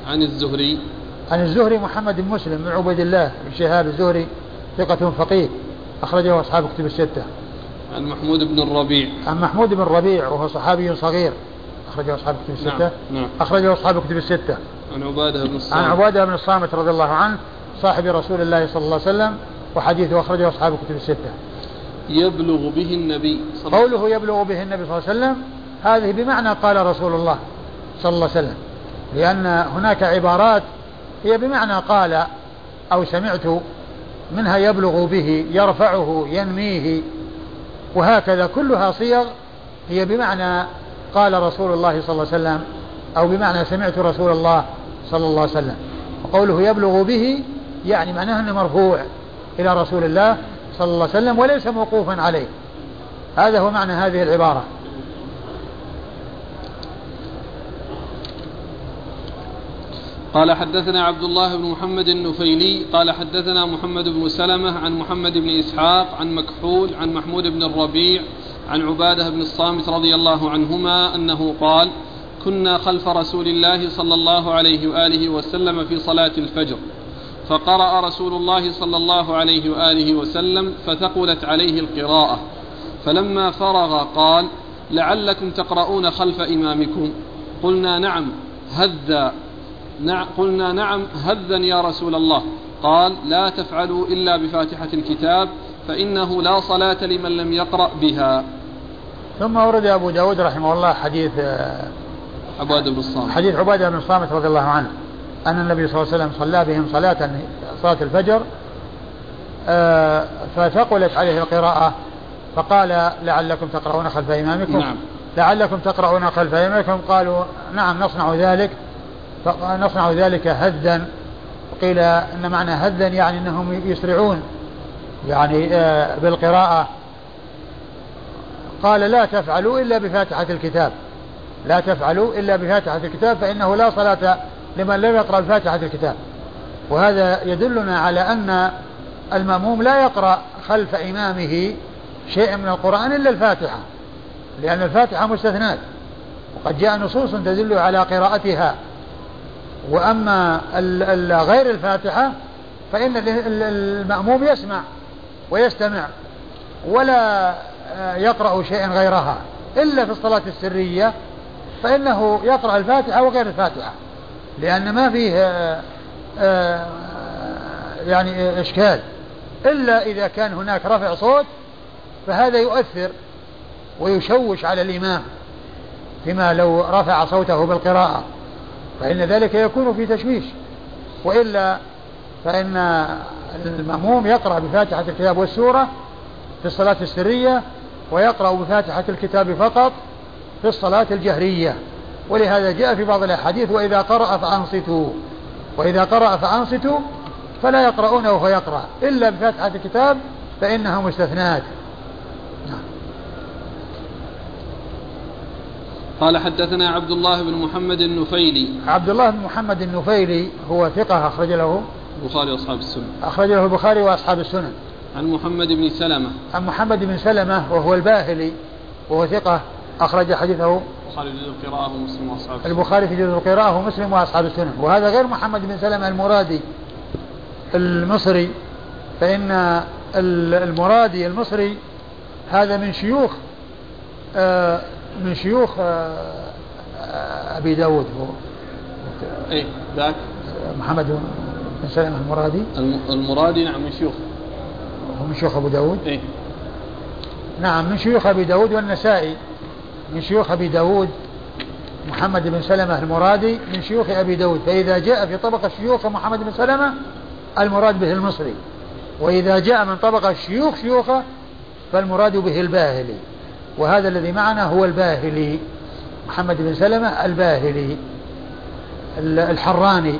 عن الزهري. عن الزهري محمد بن مسلم بن عبيد الله بن شهاب الزهري ثقة فقيه أخرجه أصحاب كتب الستة. عن محمود بن الربيع. عن محمود بن الربيع وهو صحابي صغير. أخرجه أصحاب كتب الستة. نعم. نعم. أخرجه أصحاب كتب الستة. عن عبادة بن الصامت. عن عبادة بن الصامت رضي الله عنه صاحب رسول الله صلى الله عليه وسلم وحديثه أخرجه أصحاب كتب الستة. يبلغ به النبي صلى الله عليه قوله يبلغ به النبي صلى الله عليه وسلم هذه بمعنى قال رسول الله صلى الله عليه وسلم. لأن هناك عبارات هي بمعنى قال أو سمعت منها يبلغ به يرفعه ينميه. وهكذا كلها صيغ هي بمعنى قال رسول الله صلى الله عليه وسلم أو بمعنى سمعت رسول الله صلى الله عليه وسلم. وقوله يبلغ به يعني معناه أنه مرفوع إلى رسول الله صلى الله عليه وسلم وليس موقوفا عليه. هذا هو معنى هذه العبارة. قال حدثنا عبد الله بن محمد النفيلي قال حدثنا محمد بن سلمة عن محمد بن إسحاق عن مكحول عن محمود بن الربيع عن عبادة بن الصامت رضي الله عنهما أنه قال كنا خلف رسول الله صلى الله عليه وآله وسلم في صلاة الفجر فقرأ رسول الله صلى الله عليه وآله وسلم فثقلت عليه القراءة فلما فرغ قال لعلكم تقرؤون خلف إمامكم؟ قلنا نعم هذا قلنا نعم هذا يا رسول الله. قال لا تفعلوا إلا بفاتحة الكتاب فإنه لا صلاة لمن لم يقرأ بها. ثم ورد أبو داود رحمه الله حديث آه، عبادة بن الصامت. حديث عبادة بن الصامت رضي الله عنه أن النبي صلى الله عليه وسلم صلى بهم صلاة صلاة الفجر آه، فثقلت عليه القراءة فقال لعلكم تقرؤون خلف إمامكم؟ نعم. لعلكم تقرؤون خلف إمامكم؟ قالوا نعم نصنع ذلك. نصنع ذلك هدا قيل إن معنى هدا يعني إنهم يسرعون يعني آه، بالقراءة. قال لا تفعلوا إلا بفاتحة الكتاب. لا تفعلوا إلا بفاتحة الكتاب فإنه لا صلاة لمن لم يقرأ بفاتحة الكتاب. وهذا يدلنا على أن المأموم لا يقرأ خلف إمامه شيئا من القرآن إلا الفاتحة لأن الفاتحة مستثنات وقد جاء نصوص تدل على قراءتها. وأما غير الفاتحة فإن المأموم يسمع ويستمع ولا يقرأ شيئا غيرها إلا في الصلاة السرية فإنه يقرأ الفاتحة وغير الفاتحة لأن ما فيه آه، آه، يعني إشكال إلا إذا كان هناك رفع صوت فهذا يؤثر ويشوش على الإمام فيما لو رفع صوته بالقراءة فإن ذلك يكون في تشويش. وإلا فإن المأموم يقرأ بفاتحة الكتاب والسورة في الصلاة السرية ويقرأ بفاتحة الكتاب فقط في الصلاة الجهرية. ولهذا جاء في بعض الأحاديث وإذا قرأ فأنصتوا. وإذا قرأ فأنصتوا فلا يقرؤون وهو يقرأ. إلا بفاتحة الكتاب فإنها مستثنات قال حدثنا عبد الله بن محمد النفيلي. عبد الله بن محمد النفيلي هو ثقة أخرج له البخاري وأصحاب السنن. أخرج له البخاري وأصحاب السنن. عن محمد بن سلمة. عن محمد بن سلمة وهو الباهلي وهو ثقة أخرج حديثه. البخاري في جزء القراءة ومسلم وأصحاب السنن. البخاري في جزء القراءة ومسلم وأصحاب السنن. وهذا غير محمد بن سلمة المرادي المصري فإن المرادي المصري هذا من شيوخ آه، من شيوخ آه، أبي داود هو. إيه ذاك. محمد بن سلمة المرادي. المرادي نعم من شيوخ. هو من شيوخ أبو داود. إيه. نعم من شيوخ أبي داود والنسائي. من شيوخ أبي داود محمد بن سلمة المرادي. من شيوخ أبي داود فإذا جاء في طبقة شيوخ محمد بن سلمة المراد به المصري. وإذا جاء من طبقة شيوخ شيوخه فالمراد به الباهلي. وهذا الذي معنا هو الباهلي محمد بن سلمة الباهلي الحراني.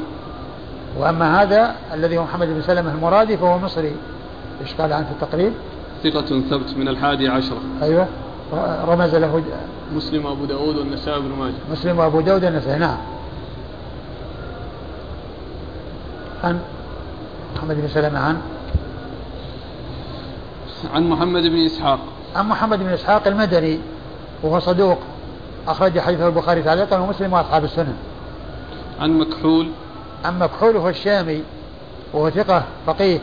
وأما هذا الذي هو محمد بن سلمة المرادي فهو مصري. إيش قال عنه في التقريب؟ ثقة ثبت من الحادي عشرة أيوة. رمز له مسلم وأبو داود والنسائي بن ماجه. مسلم وأبو داود والنسائي نعم. عن محمد بن سلمة عن؟ عن محمد بن إسحاق. عن محمد بن إسحاق المدني وهو صدوق أخرج حديثه البخاري تعليقا ومسلم وأصحاب السنن عن مكحول. عن مكحول هو الشامي وهو ثقة فقيه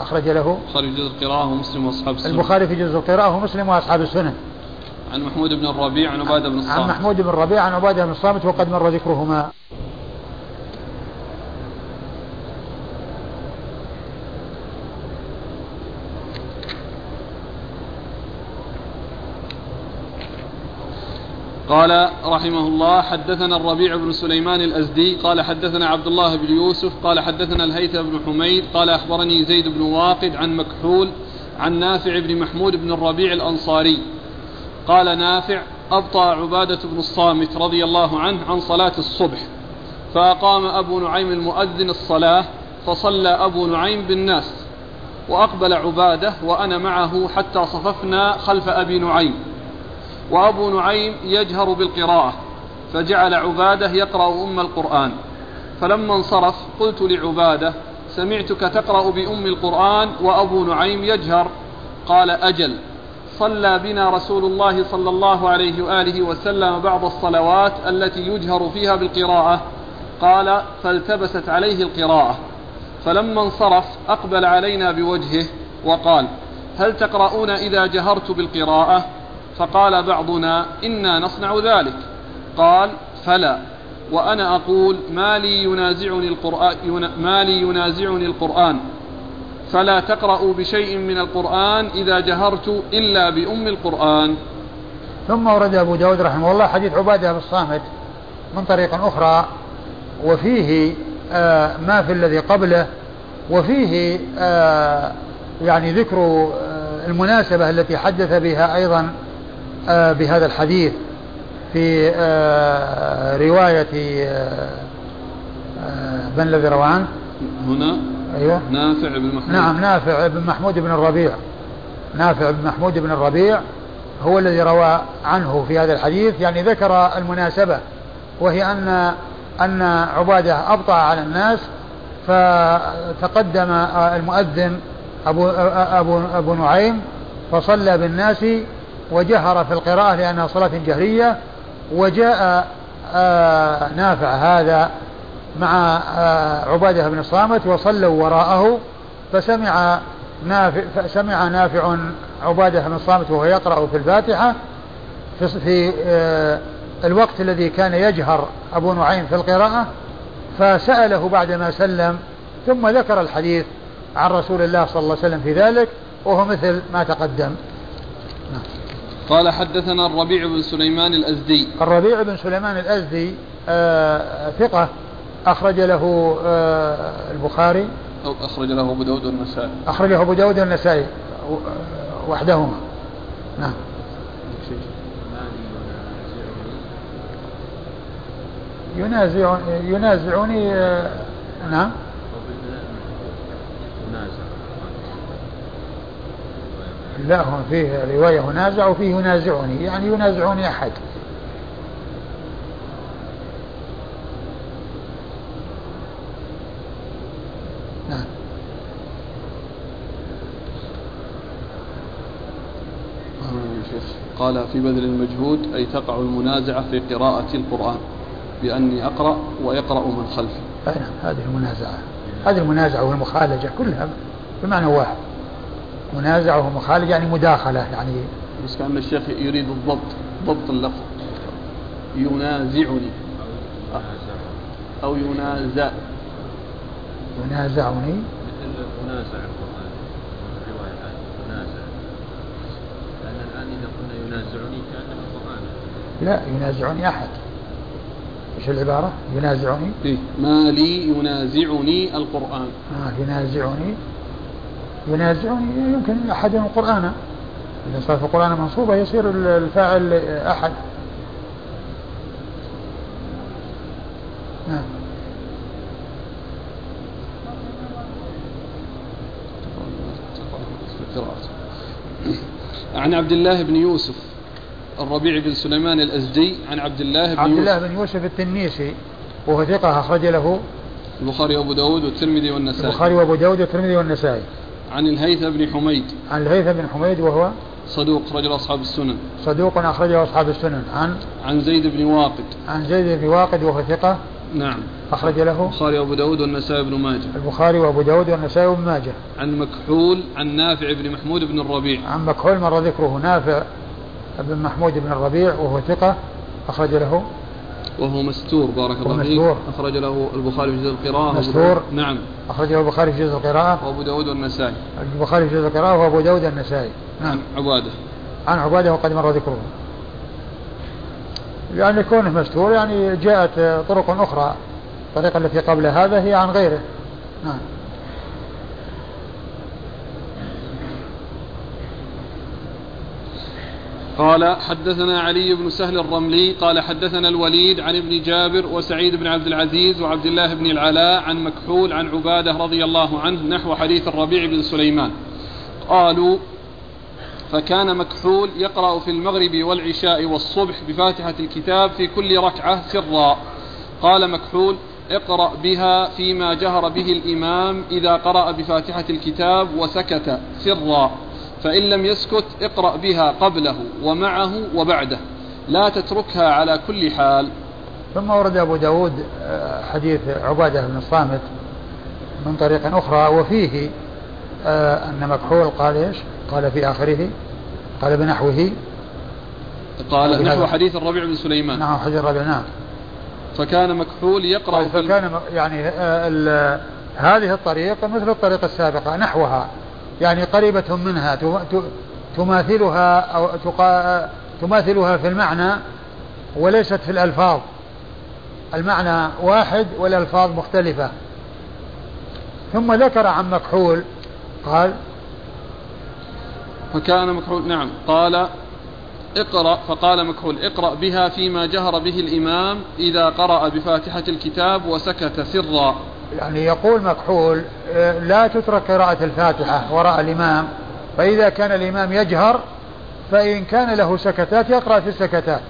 أخرج له. البخاري في جزء القراءة ومسلم وأصحاب السنن البخاري في جزء القراءة ومسلم وأصحاب السنن عن محمود بن الربيع عن عبادة بن الصامت. عن محمود بن الربيع عن عبادة بن الصامت وقد مر ذكرهما. قال رحمه الله حدثنا الربيع بن سليمان الأزدي قال حدثنا عبد الله بن يوسف قال حدثنا الهيثم بن حميد قال أخبرني زيد بن واقد عن مكحول عن نافع بن محمود بن الربيع الأنصاري. قال نافع أبطأ عبادة بن الصامت رضي الله عنه عن صلاة الصبح فأقام أبو نعيم المؤذن الصلاة فصلى أبو نعيم بالناس وأقبل عبادة وأنا معه حتى صففنا خلف أبي نعيم. وأبو نعيم يجهر بالقراءة فجعل عبادة يقرأ أم القرآن. فلما انصرف قلت لعبادة سمعتك تقرأ بأم القرآن وأبو نعيم يجهر. قال أجل صلى بنا رسول الله صلى الله عليه وآله وسلم بعض الصلوات التي يجهر فيها بالقراءة. قال فالتبست عليه القراءة. فلما انصرف أقبل علينا بوجهه وقال هل تقرؤون إذا جهرت بالقراءة؟ فقال بعضنا إنا نصنع ذلك. قال فلا. وأنا أقول ما لي ينازعني القرآن ما لي ينازعني القرآن. فلا تقرأوا بشيء من القرآن إذا جهرت إلا بأم القرآن. ثم ورد أبو داود رحمه الله حديث عبادة بن الصامت من طريق أخرى وفيه آه ما في الذي قبله وفيه آه يعني ذكر آه المناسبة التي حدث بها أيضا بهذا الحديث في آه رواية آه آه الذي روى عنه؟ هنا؟ أيوه. نافع بن محمود. نعم نافع بن محمود بن الربيع. نافع بن محمود بن الربيع هو الذي روى عنه في هذا الحديث. يعني ذكر المناسبة وهي أن أن عبادة أبطأ على الناس فتقدم المؤذن أبو, أبو, أبو نعيم فصلى بالناس وجهر في القراءة لأنها صلاة جهرية وجاء نافع هذا مع عبادة بن الصامت وصلوا وراءه فسمع نافع فسمع نافع عبادة بن الصامت وهو يقرأ في الفاتحة في, في الوقت الذي كان يجهر أبو نعيم في القراءة فسأله بعدما سلم ثم ذكر الحديث عن رسول الله صلى الله عليه وسلم في ذلك وهو مثل ما تقدم. قال حدثنا الربيع بن سليمان الأزدي. الربيع بن سليمان الأزدي آه ثقة أخرج له آه البخاري. أو أخرج له أبو داود والنسائي. أخرجه أبو داود والنسائي وحدهما. نعم. ينازع ينازعني نعم. لا هو فيه رواية ينازع وفيه ينازعني يعني ينازعني أحد. نعم. قال في بذل المجهود أي تقع المنازعة في قراءة القرآن بأني أقرأ ويقرأ من خلفي. نعم هذه المنازعة. هذه المنازعة والمخالجة كلها بمعنى واحد. منازعة ومخالجة يعني مداخلة يعني بس كأن الشيخ يريد الضبط ضبط اللفظ. ينازعني. أو ينازع. ينازعني. مثل منازع القرآن الرواية منازع لأن الآن إذا قلنا ينازعني كأنه القرآن. لا ينازعني أحد. إيش العبارة؟ ينازعني؟ إيه؟ ما لي ينازعني القرآن. آه ينازعني. ينازعني يمكن أحد القرآن. إذا صار في القرآن منصوبة يصير الفاعل أحد. نعم. عن عبد الله بن يوسف الربيع بن سليمان الأزدي عن عبد الله بن عبد يوسف. الله بن يوسف التنيسي وهو ثقة أخرج له البخاري وأبو داود والترمذي والنسائي. البخاري وأبو داود والترمذي والنسائي. عن الهيثم بن حميد. عن الهيثم بن حميد وهو صدوق رجل أصحاب السنن. صدوق أخرجه أصحاب السنن. عن عن زيد بن واقد. عن زيد بن واقد وهو ثقة. نعم. أخرج له البخاري وأبو داود والنسائي بن ماجه. البخاري وأبو داود والنسائي وابن ماجه. عن مكحول عن نافع بن محمود بن الربيع. عن مكحول مر ذكره نافع بن محمود بن الربيع وهو ثقة. أخرج له وهو مستور بارك الله فيك. أخرج له البخاري في جزء القراءة مستور. نعم. أخرجه البخاري في جزء القراءة. وأبو داود والنسائي. البخاري في جزء القراءة وأبو داود النسائي نعم. عبادة. عن عبادة وقد مر ذكره. يعني كونه مستور يعني جاءت طرق أخرى. الطريقة التي قبل هذا هي عن غيره. نعم. قال حدثنا علي بن سهل الرملي قال حدثنا الوليد عن ابن جابر وسعيد بن عبد العزيز وعبد الله بن العلاء عن مكحول عن عبادة رضي الله عنه نحو حديث الربيع بن سليمان. قالوا فكان مكحول يقرأ في المغرب والعشاء والصبح بفاتحة الكتاب في كل ركعة سرا. قال مكحول اقرأ بها فيما جهر به الإمام إذا قرأ بفاتحة الكتاب وسكت سرا. فإن لم يسكت اقرأ بها قبله ومعه وبعده. لا تتركها على كل حال. ثم ورد أبو داود آه، حديث عبادة بن الصامت من طريق أخرى وفيه آه أن مكحول قال إيش؟ قال في آخره قال بنحوه. قال. نحو حديث الربيع بن سليمان. نعم حديث الربيع نعم. فكان مكحول يقرأ فكان يعني آه، هذه الطريقة مثل الطريقة السابقة نحوها. يعني قريبة منها تماثلها أو تماثلها في المعنى وليست في الألفاظ. المعنى واحد والألفاظ مختلفة. ثم ذكر عن مكحول قال فكان مكحول نعم. قال اقرأ فقال مكحول اقرأ بها فيما جهر به الإمام إذا قرأ بفاتحة الكتاب وسكت سرا. يعني يقول مكحول آه، لا تترك قراءة الفاتحة وراء الإمام فإذا كان الإمام يجهر فإن كان له سكتات يقرأ في السكتات.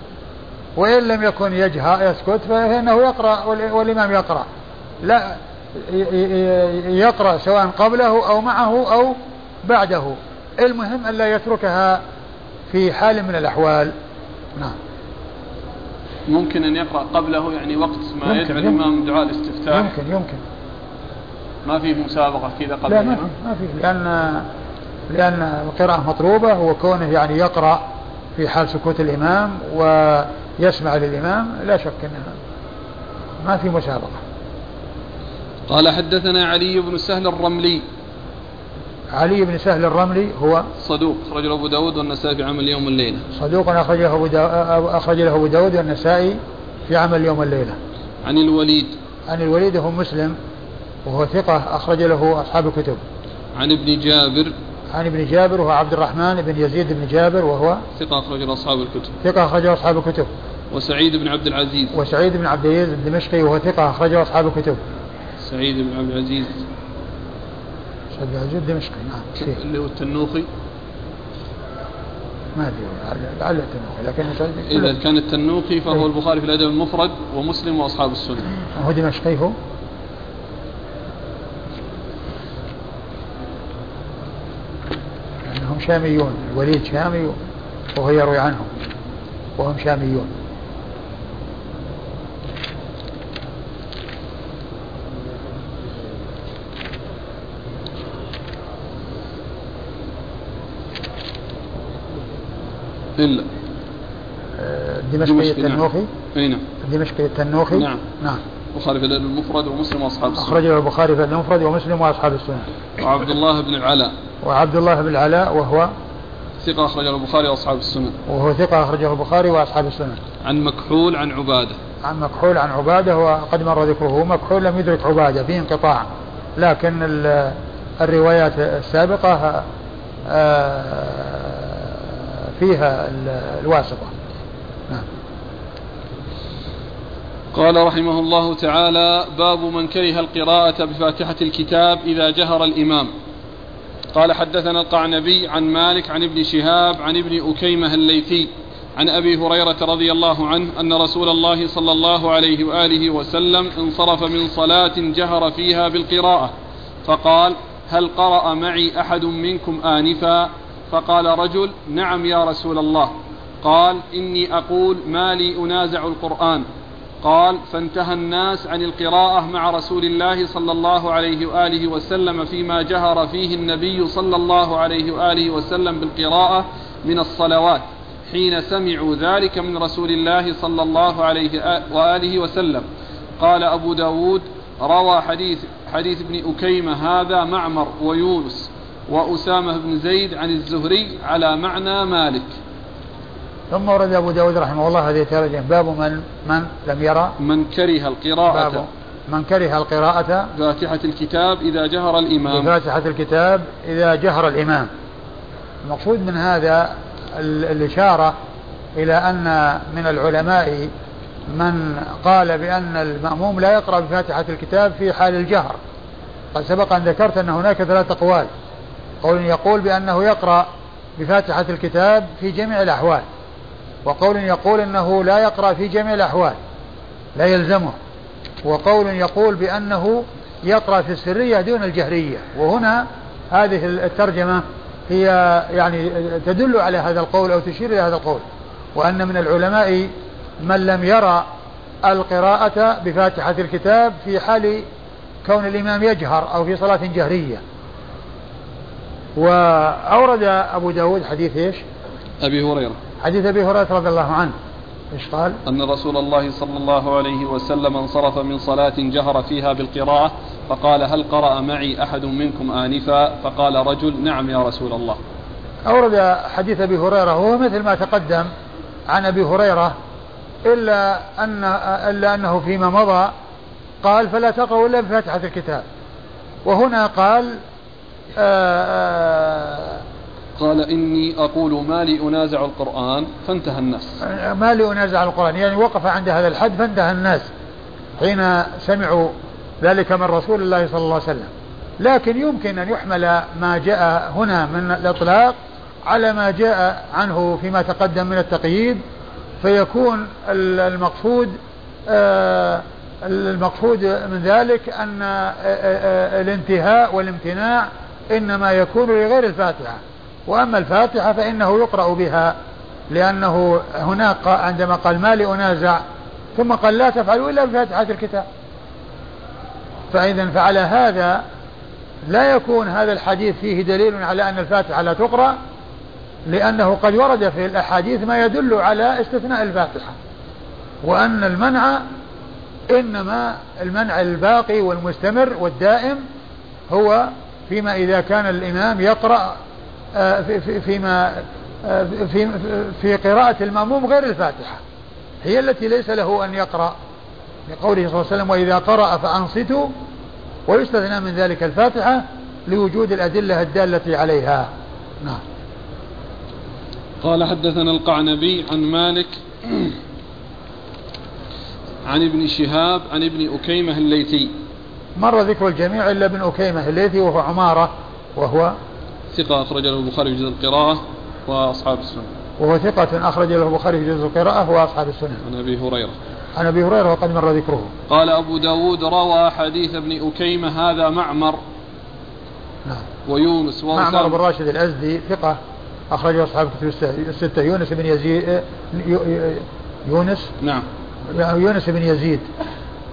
وإن لم يكن يجهر يسكت فإنه يقرأ وال- والإمام يقرأ. لا يقرأ سواء قبله أو معه أو بعده. المهم ألا يتركها في حال من الأحوال. نعم. ممكن أن يقرأ قبله يعني وقت ما يدعو. الإمام دعاء الاستفتاح. يمكن يمكن. ما في مسابقة كذا قبل لا ما في ما في. لأن لأن القراءة مطلوبة وكونه يعني يقرأ في حال سكوت الإمام ويسمع للإمام لا شك أنها ما في مسابقة. قال حدثنا علي بن سهل الرملي. علي بن سهل الرملي هو صدوق أخرج له أبو داود والنسائي في عمل يوم الليلة. صدوق أخرج له أبو أخرج له أبو داود والنسائي في عمل يوم الليلة. عن الوليد. عن الوليد هو مسلم وهو ثقة أخرج له أصحاب الكتب. عن ابن جابر. عن ابن جابر وهو عبد الرحمن بن يزيد بن جابر وهو ثقة أخرج له أصحاب الكتب. ثقة أخرجه أصحاب الكتب. وسعيد بن عبد العزيز. وسعيد بن عبد العزيز الدمشقي وهو ثقة أخرجه أصحاب الكتب. سعيد بن عبد العزيز. العزيز الدمشقي نعم اللي هو التنوخي. ما أدري لعله التنوخي. لكن إذا كان التنوخي فهو إيه. البخاري في الأدب المفرد ومسلم وأصحاب السنة. هو دمشقي هو؟ لأنهم شاميون الوليد شامي وهو يروي عنهم وهم شاميون. إلا آه، دمشقي، نعم. التنوخي؟ أي نعم. الدمشقي التنوخي؟ نعم. نعم. البخاري في المفرد ومسلم وأصحاب السنة. أخرجه البخاري في المفرد ومسلم وأصحاب السنة. وعبد الله بن العلاء. وعبد الله بن العلاء وهو ثقة أخرج له البخاري وأصحاب السنة. وهو ثقة أخرجه البخاري وأصحاب السنة. عن مكحول عن عبادة. عن مكحول عن عبادة وقد مر ذكره. مكحول لم يدرك عبادة فيه انقطاع. لكن ال- الروايات السابقة آه، فيها ال- الواسطة. نعم. قال رحمه الله تعالى باب من كره القراءة بفاتحة الكتاب إذا جهر الإمام. قال حدثنا القعنبي عن مالك عن ابن شهاب عن ابن أكيمة الليثي عن أبي هريرة رضي الله عنه أن رسول الله صلى الله عليه وآله وسلم انصرف من صلاة جهر فيها بالقراءة فقال هل قرأ معي أحد منكم آنفا؟ فقال رجل نعم يا رسول الله. قال إني أقول ما لي أنازع القرآن. قال فانتهى الناس عن القراءة مع رسول الله صلى الله عليه وآله وسلم فيما جهر فيه النبي صلى الله عليه وآله وسلم بالقراءة من الصلوات حين سمعوا ذلك من رسول الله صلى الله عليه وآله وسلم. قال أبو داود روى حديث حديث ابن أكيمة هذا معمر ويونس. وأسامة بن زيد عن الزهري على معنى مالك. ثم ورد أبو داود رحمه الله هذه الترجمة. باب من من لم يرى. من كره القراءة. باب من كره القراءة. فاتحة الكتاب إذا جهر الإمام. بفاتحة الكتاب إذا جهر الإمام. المقصود من هذا ال- الإشارة إلى أن من العلماء من قال بأن المأموم لا يقرأ بفاتحة الكتاب في حال الجهر. قد سبق أن ذكرت أن هناك ثلاثة أقوال. قول يقول بأنه يقرأ بفاتحة الكتاب في جميع الأحوال وقول يقول أنه لا يقرأ في جميع الأحوال لا يلزمه وقول يقول بأنه يقرأ في السرية دون الجهرية. وهنا هذه الترجمة هي يعني تدل على هذا القول أو تشير إلى هذا القول وأن من العلماء من لم يرى القراءة بفاتحة الكتاب في حال كون الإمام يجهر أو في صلاة جهرية. وأورد أبو داود حديث إيش؟ أبي هريرة. حديث أبي هريرة رضي الله عنه. إيش قال؟ أن رسول الله صلى الله عليه وسلم انصرف من صلاة جهر فيها بالقراءة فقال هل قرأ معي أحد منكم آنفا؟ فقال رجل نعم يا رسول الله. أورد حديث أبي هريرة وهو مثل ما تقدم عن أبي هريرة إلا أن إلا أنه فيما مضى قال فلا تقرأوا إلا بفاتحة الكتاب. وهنا قال قال إني أقول ما لي أنازع القرآن فانتهى الناس. ما لي أنازع القرآن يعني وقف عند هذا الحد فانتهى الناس. حين سمعوا ذلك من رسول الله صلى الله عليه وسلم. لكن يمكن أن يحمل ما جاء هنا من الإطلاق على ما جاء عنه فيما تقدم من التقييد فيكون المقصود آه، المقصود من ذلك أن آه، آه، الانتهاء والامتناع إنما يكون لغير الفاتحة. وأما الفاتحة فإنه يقرأ بها لأنه هناك عندما قال ما لأنازع ثم قال لا تفعلوا إلا بفاتحة الكتاب. فإذا فعلى هذا لا يكون هذا الحديث فيه دليل على أن الفاتحة لا تقرأ لأنه قد ورد في الأحاديث ما يدل على استثناء الفاتحة. وأن المنع إنما المنع الباقي والمستمر والدائم هو فيما إذا كان الإمام يقرأ آه، في فيما آه، في في قراءة المأموم غير الفاتحة. هي التي ليس له أن يقرأ لقوله صلى الله عليه وسلم وإذا قرأ فأنصتوا ويستثنى من ذلك الفاتحة لوجود الأدلة الدالة عليها. نعم. قال حدثنا القعنبي عن مالك عن ابن شهاب عن ابن أكيمة الليثي. مر ذكر الجميع إلا ابن أكيمة الليثي وهو عمارة وهو ثقة أخرج له البخاري في جزء القراءة وأصحاب السنن وهو ثقة أخرج له البخاري في جزء القراءة وأصحاب السنن عن أبي هريرة. عن أبي هريرة وقد مر ذكره. قال أبو داود روى حديث ابن أكيمة هذا معمر نعم. ويونس معمر بن راشد الأزدي ثقة أخرجه أصحاب كتب الستة يونس بن يزيد يونس؟ نعم. يونس بن يزيد.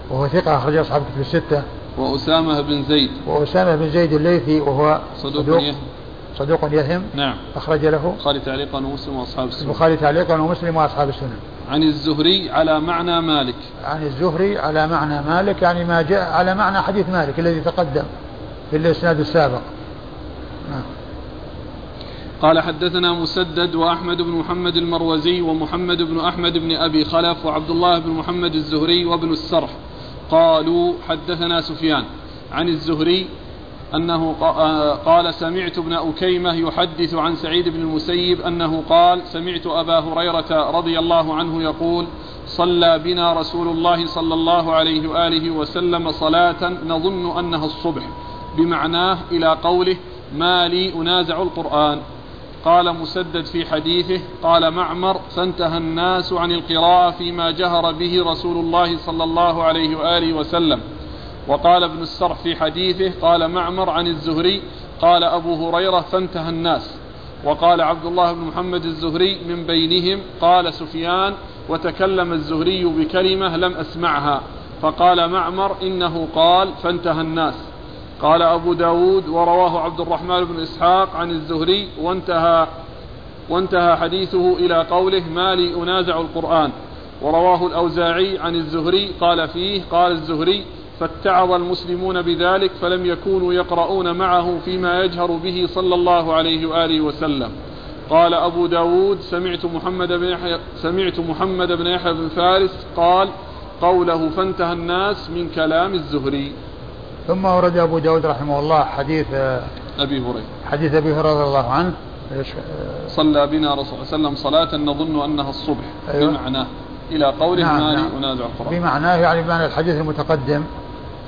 وهو ثقة أخرجه أصحاب كتب الستة. وأسامة بن زيد. وأسامة بن زيد الليثي وهو صدوق, صدوق. يهم. صدوق يهم. نعم. أخرج له. البخاري تعليقا ومسلم وأصحاب السنن البخاري تعليقا ومسلم وأصحاب السنن عن الزهري على معنى مالك. عن الزهري على معنى مالك يعني ما جاء على معنى حديث مالك الذي تقدم في الإسناد السابق. نعم. قال حدثنا مسدد وأحمد بن محمد المروزي ومحمد بن أحمد بن أبي خلف وعبد الله بن محمد الزهري وابن السرح. قالوا حدثنا سفيان عن الزهري أنه قال سمعت ابن أكيمة يحدث عن سعيد بن المسيب أنه قال سمعت أبا هريرة رضي الله عنه يقول صلى بنا رسول الله صلى الله عليه وآله وسلم صلاة نظن أنها الصبح بمعناه إلى قوله ما لي أنازع القرآن. قال مسدد في حديثه قال معمر فانتهى الناس عن القراءة فيما جهر به رسول الله صلى الله عليه وآله وسلم. وقال ابن السرح في حديثه قال معمر عن الزهري قال أبو هريرة فانتهى الناس. وقال عبد الله بن محمد الزهري من بينهم. قال سفيان وتكلم الزهري بكلمة لم أسمعها. فقال معمر إنه قال فانتهى الناس. قال أبو داود ورواه عبد الرحمن بن إسحاق عن الزهري وانتهى وانتهى حديثه إلى قوله ما لي أنازع القرآن. ورواه الأوزاعي عن الزهري قال فيه قال الزهري فاتعظ المسلمون بذلك فلم يكونوا يقرؤون معه فيما يجهر به صلى الله عليه وآله وسلم. قال أبو داود سمعت محمد بن يحيى سمعت محمد بن يحيى بن فارس قال قوله فانتهى الناس من كلام الزهري. ثم ورد أبو داود رحمه الله حديث أبي هريرة. حديث أبي هريرة رضي الله عنه. صلى بنا رسول الله صلى الله عليه وسلم صلاة نظن أنها الصبح أيوة. بمعناه إلى قوله نعم ما نعم. أنازع القرآن بمعناه يعني بمعنى الحديث المتقدم.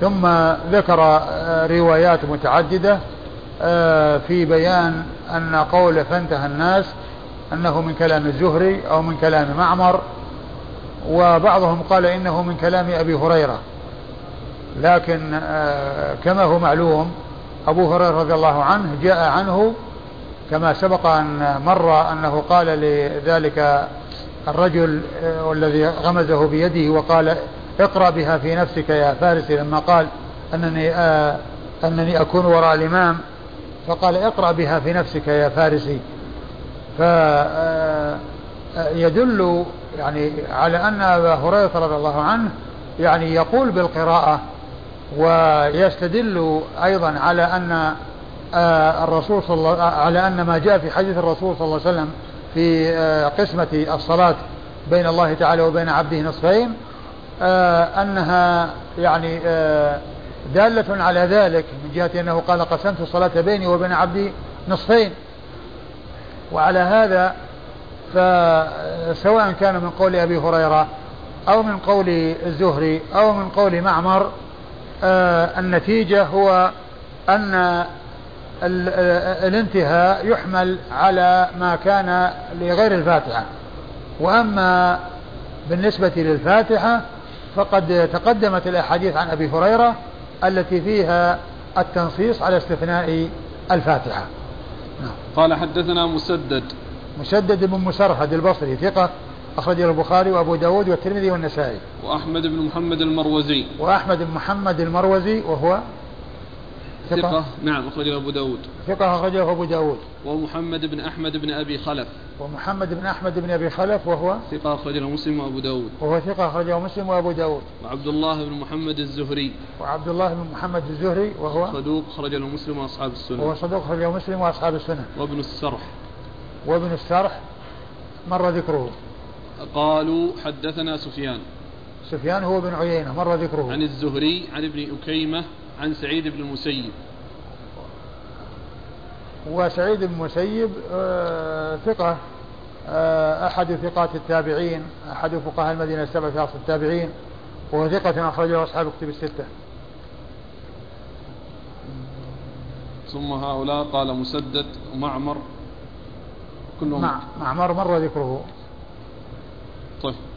ثم ذكر آه، روايات متعددة آه، في بيان أن قول فانتهى الناس أنه من كلام الزهري أو من كلام معمر وبعضهم قال إنه من كلام أبي هريرة. لكن آه، كما هو معلوم أبو هريرة رضي الله عنه جاء عنه كما سبق أن مر أنه قال لذلك الرجل والذي غمزه بيده وقال اقرأ بها في نفسك يا فارس لما قال أنني آه أنني أكون وراء الإمام فقال اقرأ بها في نفسك يا فارسي. فيدل يعني على أن أبا هريرة رضي الله عنه يعني يقول بالقراءة ويستدل أيضا على أن آه، الرسول صلى الله على أن ما جاء في حديث الرسول صلى الله عليه وسلم في آه، قسمة الصلاة بين الله تعالى وبين عبده نصفين آه، أنها يعني دالة على ذلك من جهة أنه قال قسمت الصلاة بيني وبين عبدي نصفين. وعلى هذا فسواء كان من قول أبي هريرة أو من قول الزهري أو من قول معمر النتيجة هو أن الانتهاء يحمل على ما كان لغير الفاتحة. وأما بالنسبة للفاتحة فقد تقدمت الأحاديث عن أبي هريرة التي فيها التنصيص على استثناء الفاتحة. نعم. قال حدثنا مسدد. مسدد بن مسرهد البصري ثقة. أخرجه البخاري وأبو داود والترمذي والنسائي. وأحمد بن محمد المروزي. وأحمد بن محمد المروزي وهو ثقة, ثقة. نعم أخرجه أبو داود. ثقة أخرجه أبو داود. ومحمد بن أحمد بن أبي خلف. ومحمد بن أحمد بن أبي خلف وهو ثقة أخرجه مسلم وأبو داود. وهو ثقة أخرجه مسلم وأبو داود. وعبد الله بن محمد الزهري. وعبد الله بن محمد الزهري وهو صدوق أخرجه مسلم وأصحاب السنة. وهو صدوق أخرجه مسلم وأصحاب السنة. وابن السرح. وابن السرح مر ذكره. قالوا حدثنا سفيان. سفيان هو بن عيينة مر ذكره. عن الزهري عن ابن أكيمة عن سعيد بن المسيب. وسعيد بن المسيب آه ثقة آه أحد ثقات التابعين أحد فقهاء المدينة السبعة في عصر التابعين. وهو ثقة أخرجه أصحاب كتب الستة. ثم هؤلاء قال مسدد ومعمر كلهم. مع معمر مر ذكره. طيب